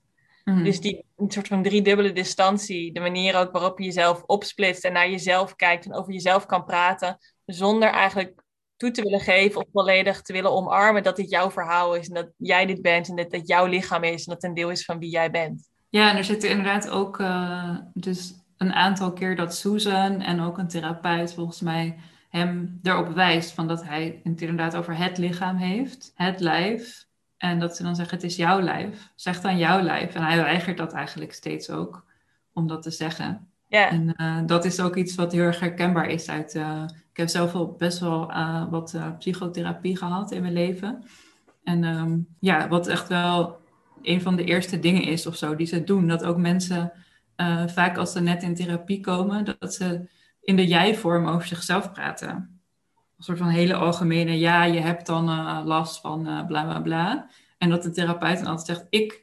Mhm. Dus die een soort van driedubbele distantie, de manier ook waarop je jezelf opsplitst en naar jezelf kijkt en over jezelf kan praten, zonder eigenlijk toe te willen geven of volledig te willen omarmen dat dit jouw verhaal is en dat jij dit bent en dat het jouw lichaam is en dat het een deel is van wie jij bent. Ja, en er zitten inderdaad ook uh, dus een aantal keer dat Susan en ook een therapeut volgens mij hem erop wijst van dat hij het inderdaad over het lichaam heeft, het lijf. En dat ze dan zeggen, het is jouw lijf. Zeg dan jouw lijf. En hij weigert dat eigenlijk steeds ook, om dat te zeggen. Ja. En uh, dat is ook iets wat heel erg herkenbaar is uit... Uh, ik heb zelf wel best wel uh, wat psychotherapie gehad in mijn leven. En um, ja, wat echt wel een van de eerste dingen is of zo die ze doen. Dat ook mensen vaak als ze net in therapie komen... dat ze in de jij-vorm over zichzelf praten een soort van hele algemene, ja, je hebt dan uh, last van uh, bla bla bla. En dat de therapeut dan altijd zegt, ik,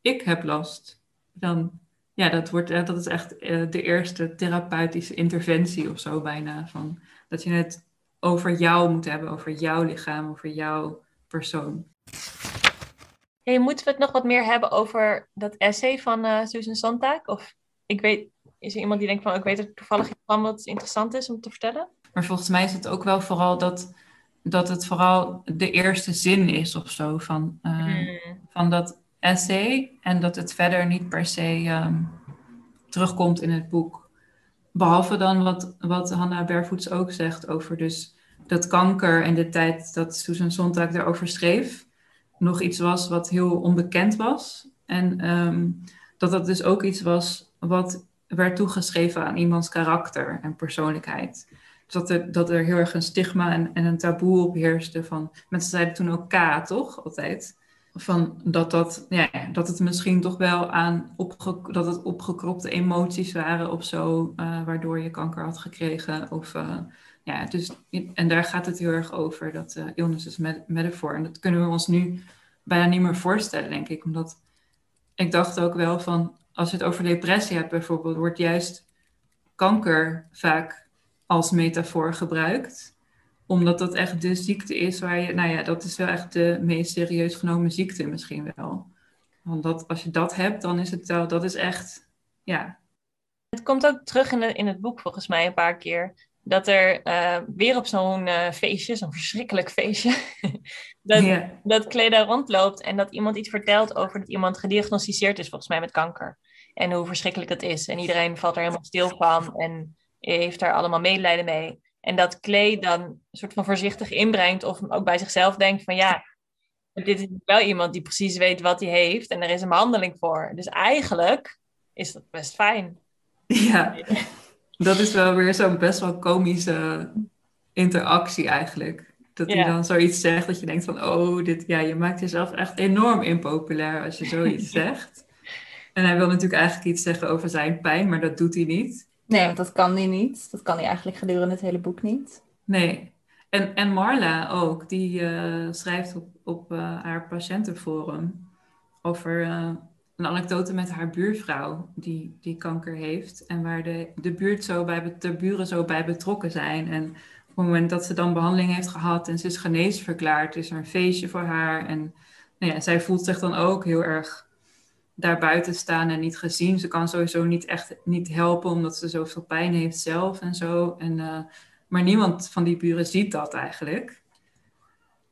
ik heb last. Dan, ja, dat, wordt, dat is echt de eerste therapeutische interventie of zo bijna. Van, dat je het over jou moet hebben, over jouw lichaam, over jouw persoon. Hey, moeten we het nog wat meer hebben over dat essay van Susan Sontag? Of ik weet, is er iemand die denkt van, ik weet er toevallig iets van wat interessant is om te vertellen? Maar volgens mij is het ook wel vooral dat, dat het vooral de eerste zin is of zo van, uh, mm. van dat essay. En dat het verder niet per se um, terugkomt in het boek. Behalve dan wat, wat Hannah Barefoots ook zegt over dus dat kanker en de tijd dat Susan Sontag daarover schreef, nog iets was wat heel onbekend was. En um, dat dat dus ook iets was wat werd toegeschreven aan iemands karakter en persoonlijkheid dat er, dat er heel erg een stigma en, en een taboe op heerste. Van, mensen zeiden toen K, toch? Altijd. Van dat, dat, ja, dat het misschien toch wel aan opge, dat het opgekropte emoties waren of zo, uh, waardoor je kanker had gekregen. Of, uh, ja, dus, en daar gaat het heel erg over, dat uh, illness is met. En dat kunnen we ons nu bijna niet meer voorstellen, denk ik. Omdat ik dacht ook wel van, als je het over depressie hebt bijvoorbeeld, wordt juist kanker vaak als metafoor gebruikt. Omdat dat echt de ziekte is waar je, nou ja, dat is wel echt de meest serieus genomen ziekte misschien wel. Want dat, als je dat hebt, dan is het wel, dat is echt, ja. Het komt ook terug in, de, in het boek volgens mij een paar keer. Dat er uh, weer op zo'n uh, feestje, zo'n verschrikkelijk feestje, dat, yeah. dat Kleda rondloopt en dat iemand iets vertelt over dat iemand gediagnosticeerd is volgens mij met kanker. En hoe verschrikkelijk dat is. En iedereen valt er helemaal stil van en heeft daar allemaal medelijden mee. En dat Clay dan een soort van voorzichtig inbrengt of ook bij zichzelf denkt van ja, dit is wel iemand die precies weet wat hij heeft en er is een behandeling voor. Dus eigenlijk is dat best fijn. Ja, dat is wel weer zo'n best wel komische interactie eigenlijk. Dat hij dan zoiets zegt dat je denkt van, oh, dit, ja, je maakt jezelf echt enorm impopulair als je zoiets zegt. En hij wil natuurlijk eigenlijk iets zeggen over zijn pijn, maar dat doet hij niet. Nee, want dat kan hij niet. Dat kan hij eigenlijk gedurende het hele boek niet. Nee. En, en Marla ook, die uh, schrijft op, op uh, haar patiëntenforum over uh, een anekdote met haar buurvrouw die, die kanker heeft. En waar de, de, buurt zo bij, de buren zo bij betrokken zijn. En op het moment dat ze dan behandeling heeft gehad en ze is genezen verklaard, is er een feestje voor haar. En nou ja, zij voelt zich dan ook heel erg daar buiten staan en niet gezien. Ze kan sowieso niet echt niet helpen omdat ze zoveel pijn heeft zelf en zo. En, uh, maar niemand van die buren ziet dat eigenlijk.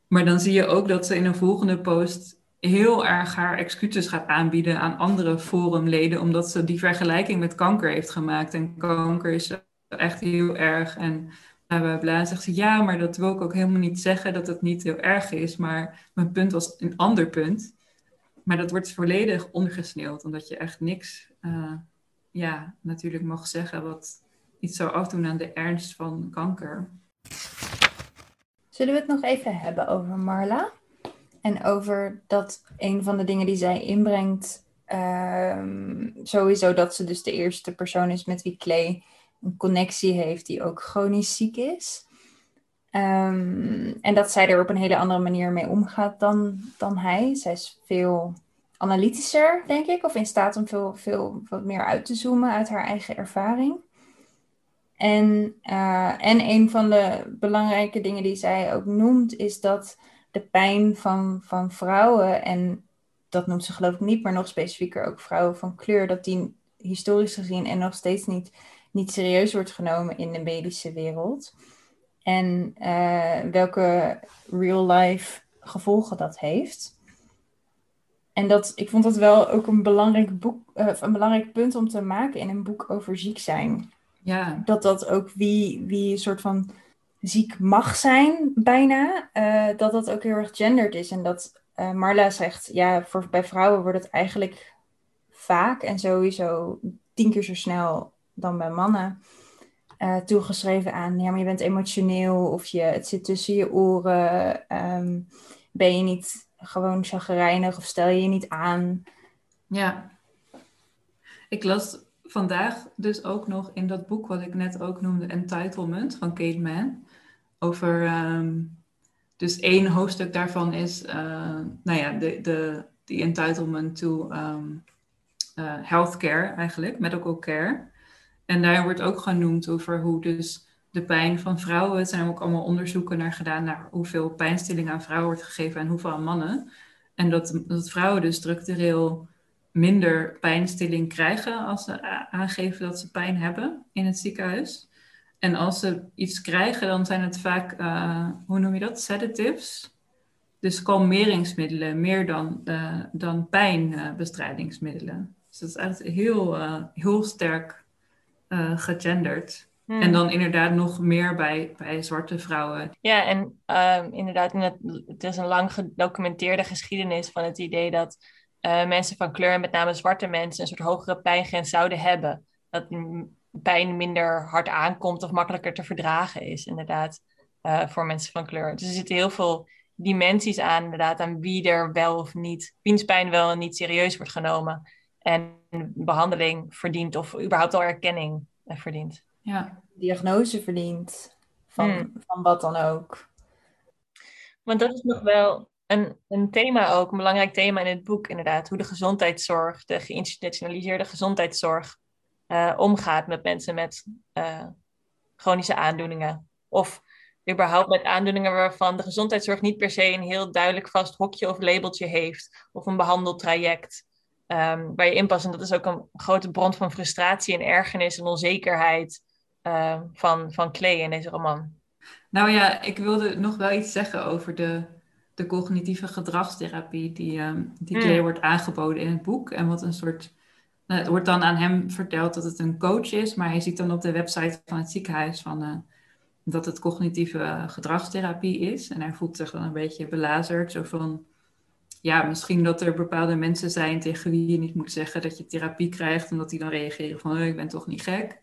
Maar dan zie je ook dat ze in een volgende post heel erg haar excuses gaat aanbieden aan andere forumleden, omdat ze die vergelijking met kanker heeft gemaakt. En kanker is echt heel erg. En bla bla bla. zegt ze ja, maar dat wil ik ook helemaal niet zeggen dat het niet heel erg is. Maar mijn punt was een ander punt. Maar dat wordt volledig ondergesneeuwd, omdat je echt niks, uh, ja, natuurlijk mag zeggen wat iets zou afdoen aan de ernst van kanker. Zullen we het nog even hebben over Marla? En over dat een van de dingen die zij inbrengt, um, sowieso dat ze dus de eerste persoon is met wie Clay een connectie heeft die ook chronisch ziek is. Um, en dat zij er op een hele andere manier mee omgaat dan, dan hij. Zij is veel analytischer, denk ik, of in staat om veel, veel wat meer uit te zoomen uit haar eigen ervaring. En, uh, en een van de belangrijke dingen die zij ook noemt, is dat de pijn van, van vrouwen, en dat noemt ze geloof ik niet, maar nog specifieker ook vrouwen van kleur, dat die historisch gezien en nog steeds niet, niet serieus wordt genomen in de medische wereld. En uh, welke real-life gevolgen dat heeft. En dat, ik vond dat wel ook een belangrijk, boek, uh, een belangrijk punt om te maken in een boek over ziek zijn. Ja. Dat dat ook wie, wie een soort van ziek mag zijn, bijna, uh, dat dat ook heel erg gendered is. En dat Marla zegt, ja, voor, bij vrouwen wordt het eigenlijk vaak en sowieso tien keer zo snel dan bij mannen uh, toegeschreven aan, ja, maar je bent emotioneel of je, het zit tussen je oren, um, ben je niet gewoon chagrijnig of stel je je niet aan. Ja. Ik las vandaag dus ook nog in dat boek wat ik net ook noemde, Entitlement van Kate Mann. Over, um, dus één hoofdstuk daarvan is, uh, nou ja, de, de, the entitlement to um, uh, healthcare eigenlijk, medical care. En daar wordt ook genoemd over hoe dus de pijn van vrouwen. Er zijn ook allemaal onderzoeken naar gedaan naar hoeveel pijnstilling aan vrouwen wordt gegeven en hoeveel aan mannen. En dat, dat vrouwen dus structureel minder pijnstilling krijgen als ze aangeven dat ze pijn hebben in het ziekenhuis. En als ze iets krijgen, dan zijn het vaak, uh, hoe noem je dat, sedatives. Dus kalmeringsmiddelen, meer dan, uh, dan pijnbestrijdingsmiddelen. Dus dat is eigenlijk heel, uh, heel sterk gegenderd. Hmm. En dan inderdaad nog meer bij, bij zwarte vrouwen. Ja, en um, inderdaad, het, het is een lang gedocumenteerde geschiedenis van het idee dat uh, mensen van kleur, met name zwarte mensen, een soort hogere pijngrens zouden hebben. Dat pijn minder hard aankomt of makkelijker te verdragen is, inderdaad, uh, voor mensen van kleur. Dus er zitten heel veel dimensies aan, inderdaad, aan wie er wel of niet, wiens pijn wel en niet serieus wordt genomen. En behandeling verdient of überhaupt al erkenning uh, verdient ja. diagnose verdient. Van, hmm. van wat dan ook. Want dat is nog wel een, een thema ook, een belangrijk thema in het boek inderdaad. Hoe de gezondheidszorg, de geïnstitutionaliseerde gezondheidszorg, uh, omgaat met mensen met uh, chronische aandoeningen. Of überhaupt met aandoeningen waarvan de gezondheidszorg niet per se een heel duidelijk vast hokje of labeltje heeft, of een behandeltraject um, waar je in past. En dat is ook een grote bron van frustratie en ergernis en onzekerheid uh, van, van Clay in deze roman. Nou ja, ik wilde nog wel iets zeggen over de, de cognitieve gedragstherapie die, um, die hmm. Clay wordt aangeboden in het boek. En wat een soort. Nou, het wordt dan aan hem verteld dat het een coach is, maar hij ziet dan op de website van het ziekenhuis van, uh, dat het cognitieve gedragstherapie is. En hij voelt zich dan een beetje belazerd. Zo van, ja, misschien dat er bepaalde mensen zijn tegen wie je niet moet zeggen dat je therapie krijgt. En dat die dan reageren van, ik ben toch niet gek.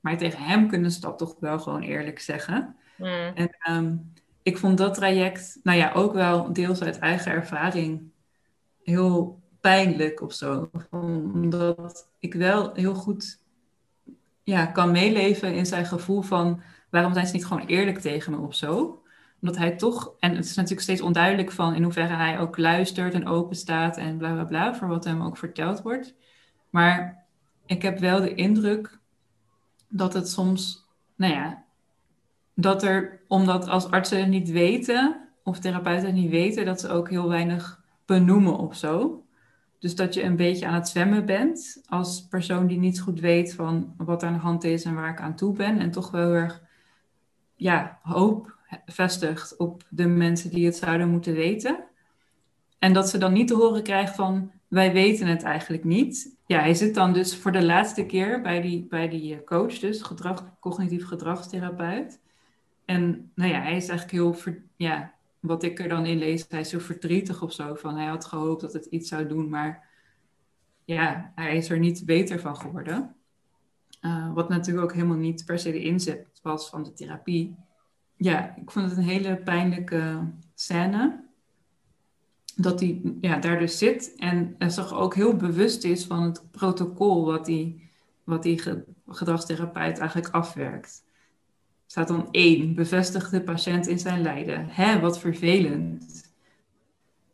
Maar tegen hem kunnen ze dat toch wel gewoon eerlijk zeggen. Hmm. En ehm, ik vond dat traject, nou ja, ook wel deels uit eigen ervaring heel pijnlijk of zo. Omdat ik wel heel goed ja, kan meeleven in zijn gevoel van waarom zijn ze niet gewoon eerlijk tegen me of zo. Omdat hij toch, en het is natuurlijk steeds onduidelijk van in hoeverre hij ook luistert en open staat en bla bla bla voor wat hem ook verteld wordt. Maar ik heb wel de indruk dat het soms, nou ja, dat er, omdat als artsen niet weten, of therapeuten niet weten, dat ze ook heel weinig benoemen of zo. Dus dat je een beetje aan het zwemmen bent als persoon die niet goed weet van wat er aan de hand is en waar ik aan toe ben. En toch wel heel erg ja, hoop vestigt op de mensen die het zouden moeten weten. En dat ze dan niet te horen krijgen van wij weten het eigenlijk niet. Ja, hij zit dan dus voor de laatste keer bij die, bij die coach, dus gedrag, cognitief gedragstherapeut. En nou ja, hij is eigenlijk heel, ja, wat ik er dan in lees, hij is zo verdrietig of zo. Van hij had gehoopt dat het iets zou doen, maar ja, hij is er niet beter van geworden. Uh, wat natuurlijk ook helemaal niet per se de inzet was van de therapie. Ja, ik vond het een hele pijnlijke scène. Dat hij ja, daar dus zit en zich ook heel bewust is van het protocol wat die, wat die gedragstherapeut eigenlijk afwerkt staat dan één, bevestigt de patiënt in zijn lijden. Hè, wat vervelend.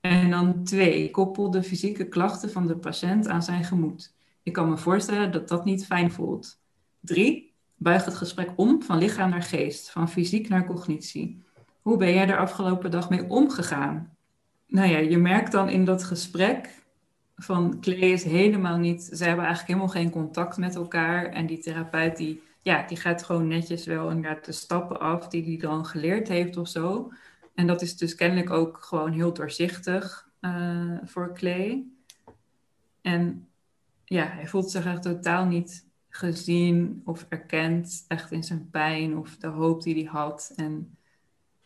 En dan twee, koppel de fysieke klachten van de patiënt aan zijn gemoed. Ik kan me voorstellen dat dat niet fijn voelt. Drie, buig het gesprek om van lichaam naar geest, van fysiek naar cognitie. Hoe ben jij er afgelopen dag mee omgegaan? Nou ja, je merkt dan in dat gesprek van Clay is helemaal niet, ze hebben eigenlijk helemaal geen contact met elkaar. En die therapeut die ja, die gaat gewoon netjes wel inderdaad de stappen af die hij dan geleerd heeft of zo. En dat is dus kennelijk ook gewoon heel doorzichtig uh, voor Clay. En ja, hij voelt zich echt totaal niet gezien of erkend echt in zijn pijn of de hoop die hij had. En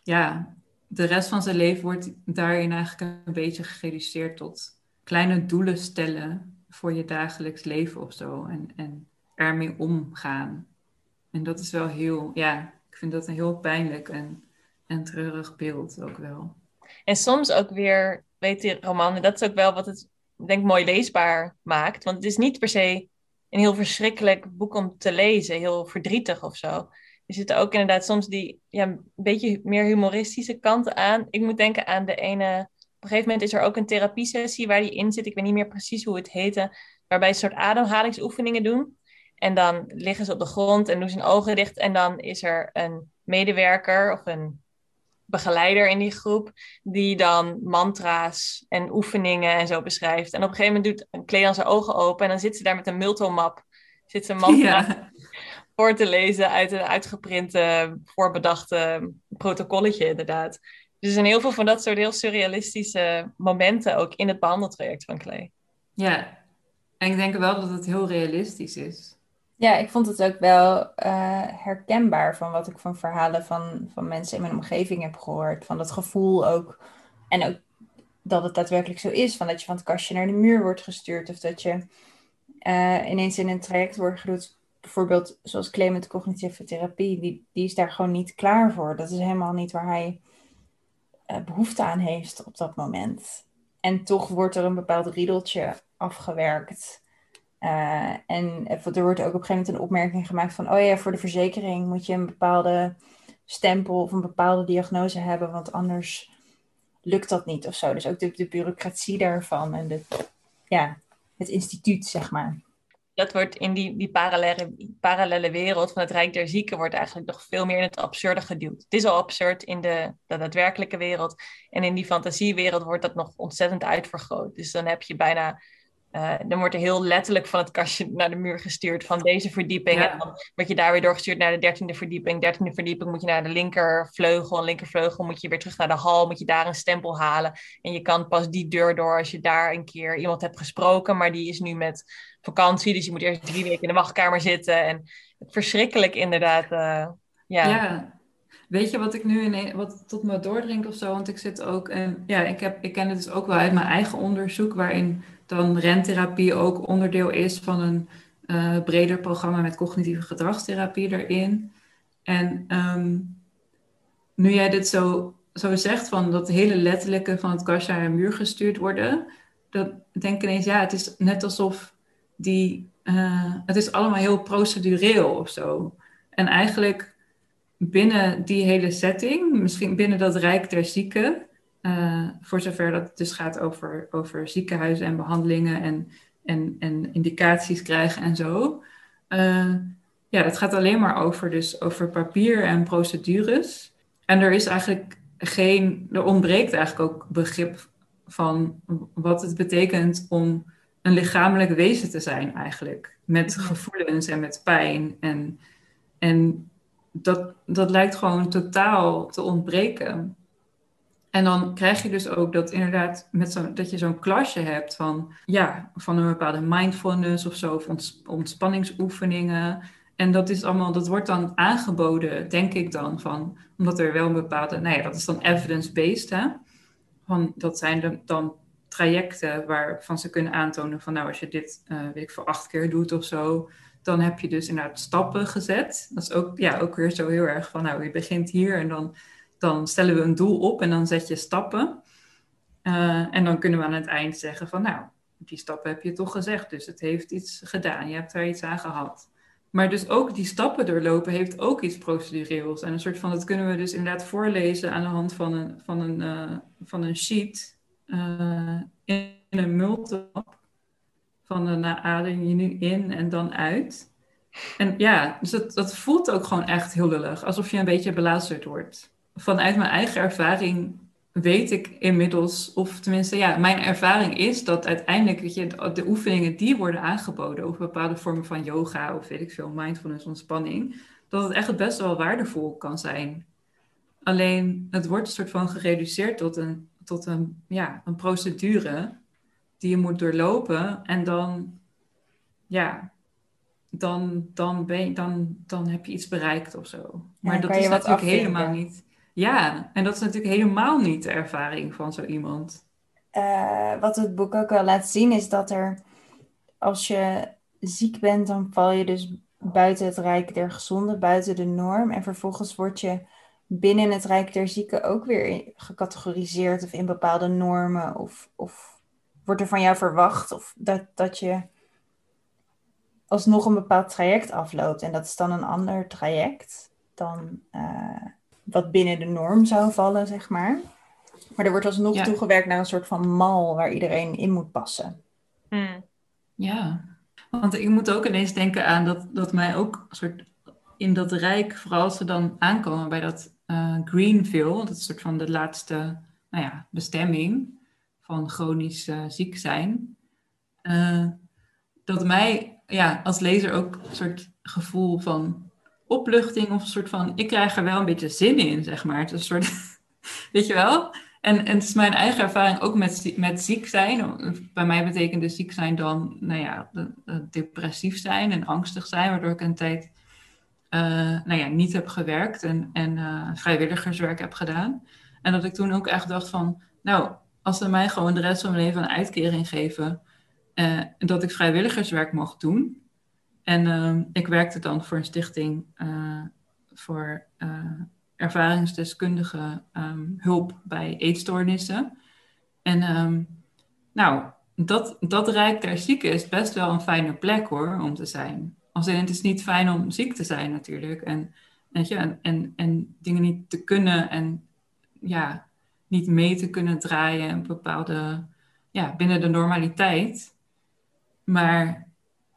ja, de rest van zijn leven wordt daarin eigenlijk een beetje gereduceerd tot kleine doelen stellen voor je dagelijks leven of zo. En, en ermee omgaan. En dat is wel heel, ja, ik vind dat een heel pijnlijk en, en treurig beeld ook wel. En soms ook weer, weet je, roman, dat is ook wel wat het, denk mooi leesbaar maakt. Want het is niet per se een heel verschrikkelijk boek om te lezen, heel verdrietig of zo. Er zitten ook inderdaad soms die ja, een beetje meer humoristische kanten aan. Ik moet denken aan de ene. Op een gegeven moment is er ook een therapiesessie waar die in zit. Ik weet niet meer precies hoe het heette. Waarbij ze een soort ademhalingsoefeningen doen. En dan liggen ze op de grond en doen ze hun ogen dicht. En dan is er een medewerker of een begeleider in die groep, die dan mantra's en oefeningen en zo beschrijft. En op een gegeven moment doet een kleed zijn ogen open en dan zit ze daar met een multomap, zit ze mantra voor te lezen uit een uitgeprinte, voorbedachte protocolletje inderdaad. Dus er zijn heel veel van dat soort heel surrealistische momenten ook in het behandeltraject van Clay. Ja, en ik denk wel dat het heel realistisch is. Ja, ik vond het ook wel uh, herkenbaar van wat ik van verhalen van, van mensen in mijn omgeving heb gehoord. Van dat gevoel ook. En ook dat het daadwerkelijk zo is. Van dat je van het kastje naar de muur wordt gestuurd. Of dat je uh, ineens in een traject wordt gedoet. Bijvoorbeeld zoals Clement cognitieve therapie. Die, die is daar gewoon niet klaar voor. Dat is helemaal niet waar hij uh, behoefte aan heeft op dat moment. En toch wordt er een bepaald riedeltje afgewerkt. Uh, en er wordt ook op een gegeven moment een opmerking gemaakt van, oh ja, voor de verzekering moet je een bepaalde stempel of een bepaalde diagnose hebben, want anders lukt dat niet of zo. Dus ook de, bureaucratie daarvan en de, ja, het instituut, zeg maar. dat wordt in die, die parallele, parallele wereld van het Rijk der Zieken wordt eigenlijk nog veel meer in het absurde geduwd. Het is al absurd in de, de daadwerkelijke wereld. En in die fantasiewereld wordt dat nog ontzettend uitvergroot. Dus dan heb je bijna uh, dan wordt er heel letterlijk van het kastje naar de muur gestuurd van deze verdieping. En dan word je daar weer doorgestuurd naar de dertiende verdieping. Dertiende verdieping moet je naar de linkervleugel. En linkervleugel moet je weer terug naar de hal. Moet je daar een stempel halen. En je kan pas die deur door als je daar een keer iemand hebt gesproken. Maar die is nu met vakantie. Dus je moet eerst drie weken in de wachtkamer zitten. En verschrikkelijk inderdaad. Uh, ja. ja. Weet je wat ik nu in, wat tot me doordringt of zo? Want ik zit ook en ja, ik, heb, ik ken het dus ook wel uit mijn eigen onderzoek, waarin dan rentherapie ook onderdeel is van een uh, breder programma met cognitieve gedragstherapie erin. En um, nu jij dit zo, zo zegt, van dat hele letterlijke van het kastje naar muur gestuurd worden, dat denk ik ineens, ja, het is net alsof die, uh, het is allemaal heel procedureel of zo. En eigenlijk binnen die hele setting, misschien binnen dat rijk der zieken, uh, voor zover dat het dus gaat over, over ziekenhuizen en behandelingen en, en, en indicaties krijgen en zo. Uh, ja, het gaat alleen maar over, dus over papier en procedures. En er is eigenlijk geen, er ontbreekt eigenlijk ook begrip van wat het betekent om een lichamelijk wezen te zijn eigenlijk. Met gevoelens en met pijn. En, en dat, dat lijkt gewoon totaal te ontbreken. En dan krijg je dus ook dat inderdaad met zo, dat je zo'n klasje hebt van, ja, van een bepaalde mindfulness of zo, of ontspanningsoefeningen. En dat is allemaal, dat wordt dan aangeboden, denk ik dan, van, omdat er wel een bepaalde, nou ja, dat is dan evidence-based, hè. Van, dat zijn dan trajecten waarvan ze kunnen aantonen van, nou, als je dit, uh, weet ik voor acht keer doet of zo, dan heb je dus inderdaad stappen gezet. Dat is ook, ja, ook weer zo heel erg van, nou, je begint hier en dan dan stellen we een doel op en dan zet je stappen. Uh, en dan kunnen we aan het eind zeggen van nou, die stappen heb je toch gezegd, dus het heeft iets gedaan, je hebt daar iets aan gehad. Maar dus ook die stappen doorlopen heeft ook iets procedureels. En een soort van, dat kunnen we dus inderdaad voorlezen aan de hand van een, van een, uh, van een sheet uh, in een multap. Van de nou, adem je nu in en dan uit. En ja, dus dat, dat voelt ook gewoon echt heel lullig. Alsof je een beetje belazerd wordt vanuit mijn eigen ervaring weet ik inmiddels, of tenminste, ja, mijn ervaring is dat uiteindelijk weet je, de oefeningen die worden aangeboden, of bepaalde vormen van yoga of weet ik veel, mindfulness, ontspanning, dat het echt best wel waardevol kan zijn. Alleen het wordt een soort van gereduceerd tot een, tot een, ja, een procedure die je moet doorlopen en dan, ja, dan, dan, ben je, dan, dan heb je iets bereikt of zo. Maar dat is natuurlijk helemaal niet. Ja, en dat is natuurlijk helemaal niet de ervaring van zo iemand. Uh, wat het boek ook wel laat zien is dat er, als je ziek bent, dan val je dus buiten het rijk der gezonden, buiten de norm. En vervolgens word je binnen het rijk der zieken ook weer gecategoriseerd of in bepaalde normen. Of, of wordt er van jou verwacht of dat, dat je alsnog een bepaald traject afloopt. En dat is dan een ander traject dan... Uh, wat binnen de norm zou vallen, zeg maar. Maar er wordt alsnog ja. toegewerkt naar een soort van mal waar iedereen in moet passen. Hmm. Ja, want ik moet ook ineens denken aan dat, dat mij ook een soort in dat rijk, vooral als ze dan aankomen bij dat uh, Greenville, dat is een soort van de laatste nou ja, bestemming van chronisch uh, ziek zijn, uh, dat mij ja, als lezer ook een soort gevoel van opluchting of een soort van, ik krijg er wel een beetje zin in, zeg maar. Een soort, weet je wel? En, en het is mijn eigen ervaring ook met, met ziek zijn. Bij mij betekende ziek zijn dan, nou ja, depressief zijn en angstig zijn, waardoor ik een tijd, uh, nou ja, niet heb gewerkt en, en uh, vrijwilligerswerk heb gedaan. En dat ik toen ook echt dacht van, nou, als ze mij gewoon de rest van mijn leven een uitkering geven, uh, dat ik vrijwilligerswerk mocht doen, en uh, ik werkte dan voor een stichting uh, voor uh, ervaringsdeskundige um, hulp bij eetstoornissen. En um, nou, dat, dat Rijk der Zieken is best wel een fijne plek hoor, om te zijn. Als in, het is niet fijn om ziek te zijn natuurlijk. En, weet je, en, en, en dingen niet te kunnen en ja, niet mee te kunnen draaien. Een bepaalde, ja, binnen de normaliteit. Maar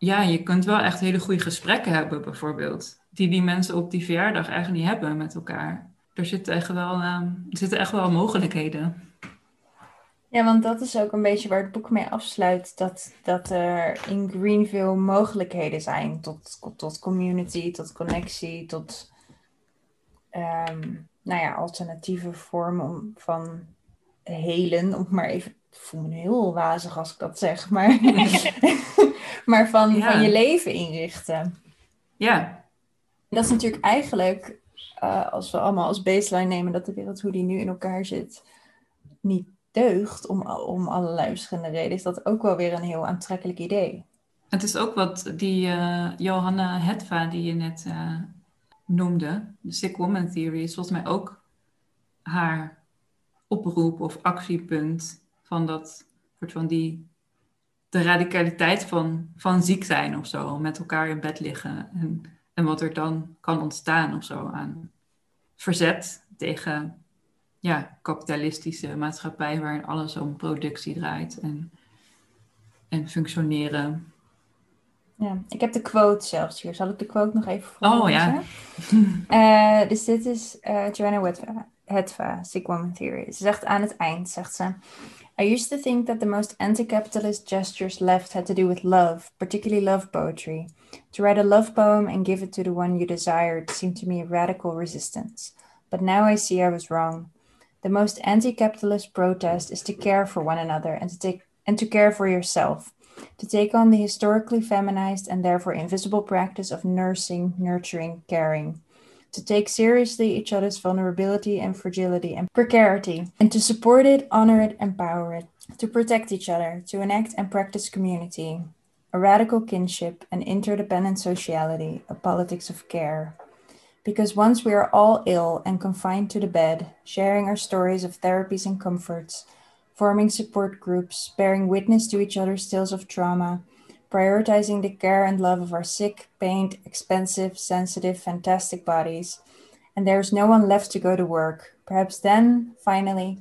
ja, je kunt wel echt hele goede gesprekken hebben, bijvoorbeeld. Die die mensen op die verjaardag eigenlijk niet hebben met elkaar. Er zitten echt wel, ehm, zitten echt wel mogelijkheden. Ja, want dat is ook een beetje waar het boek mee afsluit. Dat, dat er in Greenville mogelijkheden zijn tot, tot community, tot connectie, tot ehm, nou ja, alternatieve vormen van helen. Om maar even, ik voel me heel wazig als ik dat zeg, maar, maar van, Ja. van je leven inrichten. Ja, Dat is natuurlijk eigenlijk, eh, als we allemaal als baseline nemen dat de wereld hoe die nu in elkaar zit, niet deugt om, om allerlei verschillende redenen, is dat ook wel weer een heel aantrekkelijk idee. het is ook wat die eh, Johanna Hetva, die je net eh, noemde, de Sick Woman Theory, is volgens mij ook haar oproep of actiepunt van dat soort van die de radicaliteit van, van ziek zijn of zo, met elkaar in bed liggen en, en wat er dan kan ontstaan of zo aan verzet tegen ja, kapitalistische maatschappij waarin alles om productie draait en, en functioneren. Ja, ik heb de quote zelfs hier. Zal ik de quote nog even Oh, voorlezen? ja. Eh, dus dit is eh, Joanna Hetva, Sick Woman Theory. Ze zegt aan het eind, zegt ze... I used to think that the most anti-capitalist gestures left had to do with love, particularly love poetry. To write a love poem and give it to the one you desired seemed to me a radical resistance. But now I see I was wrong. The most anti-capitalist protest is to care for one another and to take and to care for yourself. To take on the historically feminized and therefore invisible practice of nursing, nurturing, caring to take seriously each other's vulnerability and fragility and precarity, and to support it, honor it, empower it, to protect each other, to enact and practice community, a radical kinship, an interdependent sociality, a politics of care. Because once we are all ill and confined to the bed, sharing our stories of therapies and comforts, forming support groups, bearing witness to each other's tales of trauma, prioritizing the care and love of our sick, pained, expensive, sensitive, fantastic bodies, and there is no one left to go to work. Perhaps then, finally,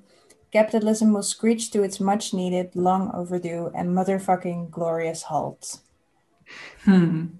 capitalism will screech to its much needed, long overdue, and motherfucking glorious halt. Hmm.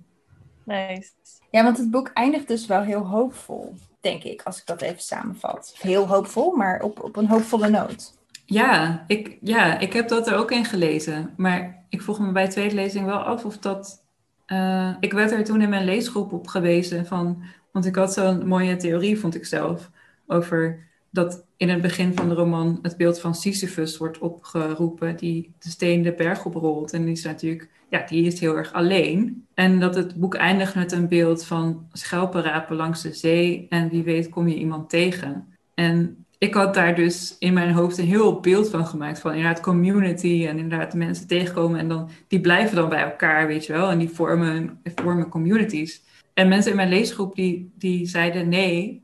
Nice. Ja, want het boek eindigt dus wel heel hoopvol, denk ik, als ik dat even samenvat. Heel hoopvol, maar op, op een hoopvolle noot. Ja, ik, ja, ik heb dat er ook in gelezen. Maar ik vroeg me bij de tweede lezing wel af of dat. eh, ik werd er toen in mijn leesgroep op gewezen van. Want ik had zo'n mooie theorie, vond ik zelf. Over dat in het begin van de roman het beeld van Sisyphus wordt opgeroepen. Die de steen de berg oprolt. En die is natuurlijk. Ja, die is heel erg alleen. En dat het boek eindigt met een beeld van schelpenrapen langs de zee. En wie weet kom je iemand tegen. En ik had daar dus in mijn hoofd een heel beeld van gemaakt. Van inderdaad community en inderdaad de mensen tegenkomen. En dan, die blijven dan bij elkaar, weet je wel. En die vormen, vormen communities. En mensen in mijn leesgroep die, die zeiden nee,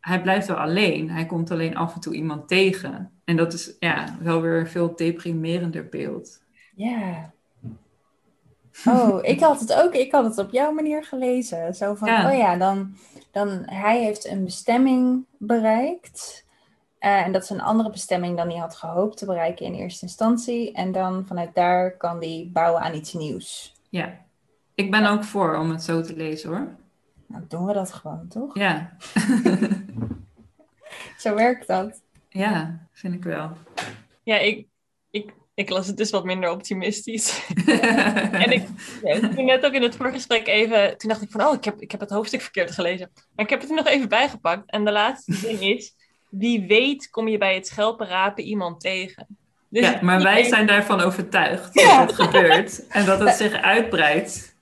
hij blijft wel alleen. Hij komt alleen af en toe iemand tegen. En dat is ja, wel weer een veel deprimerender beeld. Ja. Oh, ik had het ook. Ik had het op jouw manier gelezen. Zo van, Ja. oh ja, dan, dan hij heeft een bestemming bereikt. Eh, en dat is een andere bestemming dan hij had gehoopt te bereiken in eerste instantie. En dan vanuit daar kan hij bouwen aan iets nieuws. Ja, ik ben ook voor om het zo te lezen hoor. Nou, doen we dat gewoon, toch? Ja, Zo werkt dat. ja vind ik wel. Ja, ik, ik, ik las het dus wat minder optimistisch. En ik, ja, toen net ook in het voorgesprek even, toen dacht ik van, oh, ik heb, ik heb het hoofdstuk verkeerd gelezen. Maar ik heb het er nog even bijgepakt. En de laatste zin is, wie weet kom je bij het schelpen rapen iemand tegen. Dus Ja, maar wij zijn daarvan overtuigd Ja. dat het gebeurt en dat het zich uitbreidt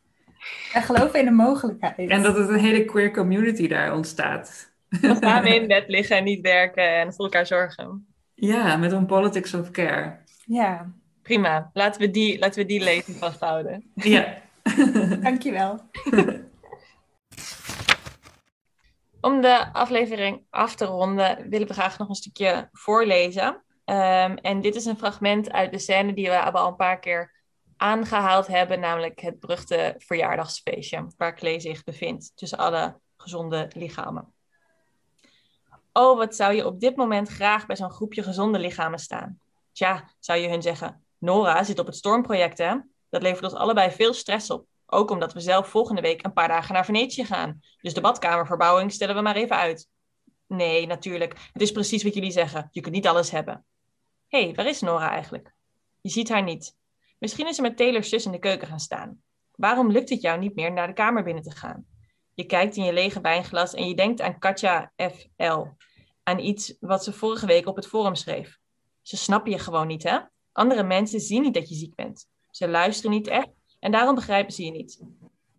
Wij geloven in de mogelijkheid. en dat het een hele queer community daar ontstaat. We samen in bed liggen en niet werken en voor elkaar zorgen. Ja, met een politics of care. Ja, Prima, laten we die, laten we die lezing vasthouden. Ja. dankjewel. Om de aflevering af te ronden willen we graag nog een stukje voorlezen. Ehm, en dit is een fragment uit de scène die we al een paar keer aangehaald hebben, namelijk het beruchte verjaardagsfeestje waar Klee zich bevindt tussen alle gezonde lichamen. Oh, wat zou je op dit moment graag bij zo'n groepje gezonde lichamen staan? Tja, zou je hun zeggen, Nora zit op het stormproject hè? Dat levert ons allebei veel stress op. Ook omdat we zelf volgende week een paar dagen naar Venetië gaan. Dus de badkamerverbouwing stellen we maar even uit. Nee, natuurlijk. Het is precies wat jullie zeggen. Je kunt niet alles hebben. Hé, hey, waar is Nora eigenlijk? Je ziet haar niet. Misschien is ze met Taylor's zus in de keuken gaan staan. Waarom lukt het jou niet meer naar de kamer binnen te gaan? Je kijkt in je lege wijnglas en je denkt aan Katja F.L. Aan iets wat ze vorige week op het forum schreef. Ze snappen je gewoon niet, hè? Andere mensen zien niet dat je ziek bent. Ze luisteren niet echt en daarom begrijpen ze je niet.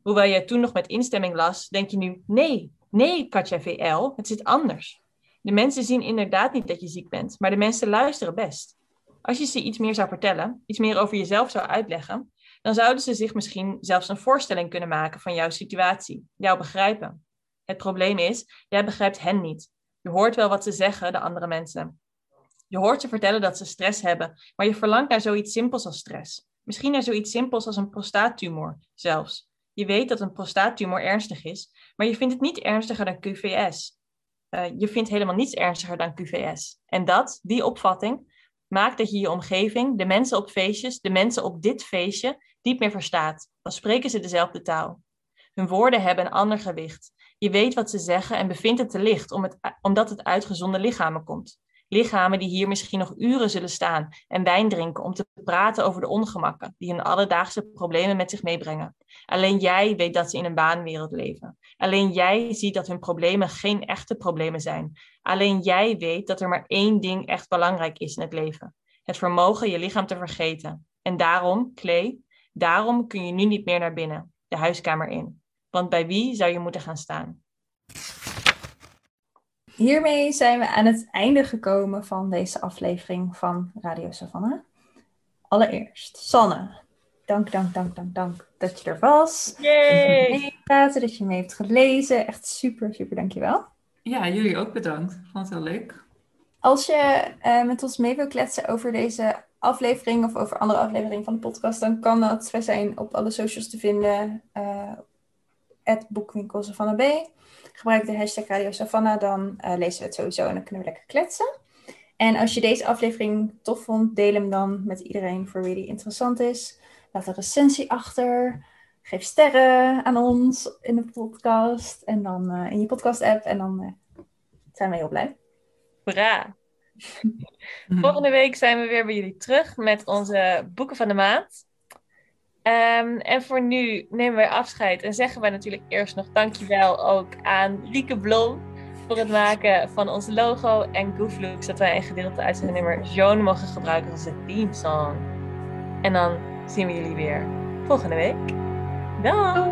Hoewel je toen nog met instemming las, denk je nu: nee, nee, Katja VL, het zit anders. De mensen zien inderdaad niet dat je ziek bent, maar de mensen luisteren best. Als je ze iets meer zou vertellen, iets meer over jezelf zou uitleggen, dan zouden ze zich misschien zelfs een voorstelling kunnen maken van jouw situatie, jou begrijpen. Het probleem is, jij begrijpt hen niet. Je hoort wel wat ze zeggen, de andere mensen. Je hoort ze vertellen dat ze stress hebben, maar je verlangt naar zoiets simpels als stress. Misschien naar zoiets simpels als een prostaattumor zelfs. Je weet dat een prostaattumor ernstig is, maar je vindt het niet ernstiger dan QVS. Eh, je vindt helemaal niets ernstiger dan QVS. En dat, die opvatting, maakt dat je je omgeving, de mensen op feestjes, de mensen op dit feestje, niet meer verstaat. Dan spreken ze dezelfde taal. Hun woorden hebben een ander gewicht. Je weet wat ze zeggen en bevindt het te licht om het, omdat het uit gezonde lichamen komt. Lichamen die hier misschien nog uren zullen staan en wijn drinken om te praten over de ongemakken die hun alledaagse problemen met zich meebrengen. Alleen jij weet dat ze in een baanwereld leven. Alleen jij ziet dat hun problemen geen echte problemen zijn. Alleen jij weet dat er maar één ding echt belangrijk is in het leven: het vermogen je lichaam te vergeten. En daarom, Clay, daarom kun je nu niet meer naar binnen, de huiskamer in. Want bij wie zou je moeten gaan staan? Hiermee zijn we aan het einde gekomen van deze aflevering van Radio Savannah. Allereerst, Sanne, dank, dank, dank, dank, dank dat je er was. Yay! Dat je praten, dat je mee hebt gelezen. Echt super, super, dankjewel. Ja, jullie ook bedankt. Vond het heel leuk. Als je uh, met ons mee wil kletsen over deze aflevering of over andere afleveringen van de podcast, dan kan dat. Wij zijn op alle socials te vinden. Uh, boekwinkel Savannah B gebruik de hashtag Radio Savannah, dan uh, lezen we het sowieso en dan kunnen we lekker kletsen. En als je deze aflevering tof vond, deel hem dan met iedereen voor wie die interessant is. Laat een recensie achter. Geef sterren aan ons in de podcast en dan uh, in je podcast app. En dan uh, zijn we heel blij. Hoera! Volgende week zijn we weer bij jullie terug met onze boeken van de maand. Um, en voor nu nemen wij afscheid en zeggen wij natuurlijk eerst nog dankjewel ook aan Rieke Blom voor het maken van ons logo en Gooflooks dat wij een gedeelte uit zijn nummer Joan mogen gebruiken als een theme song. En dan zien we jullie weer volgende week. Dag!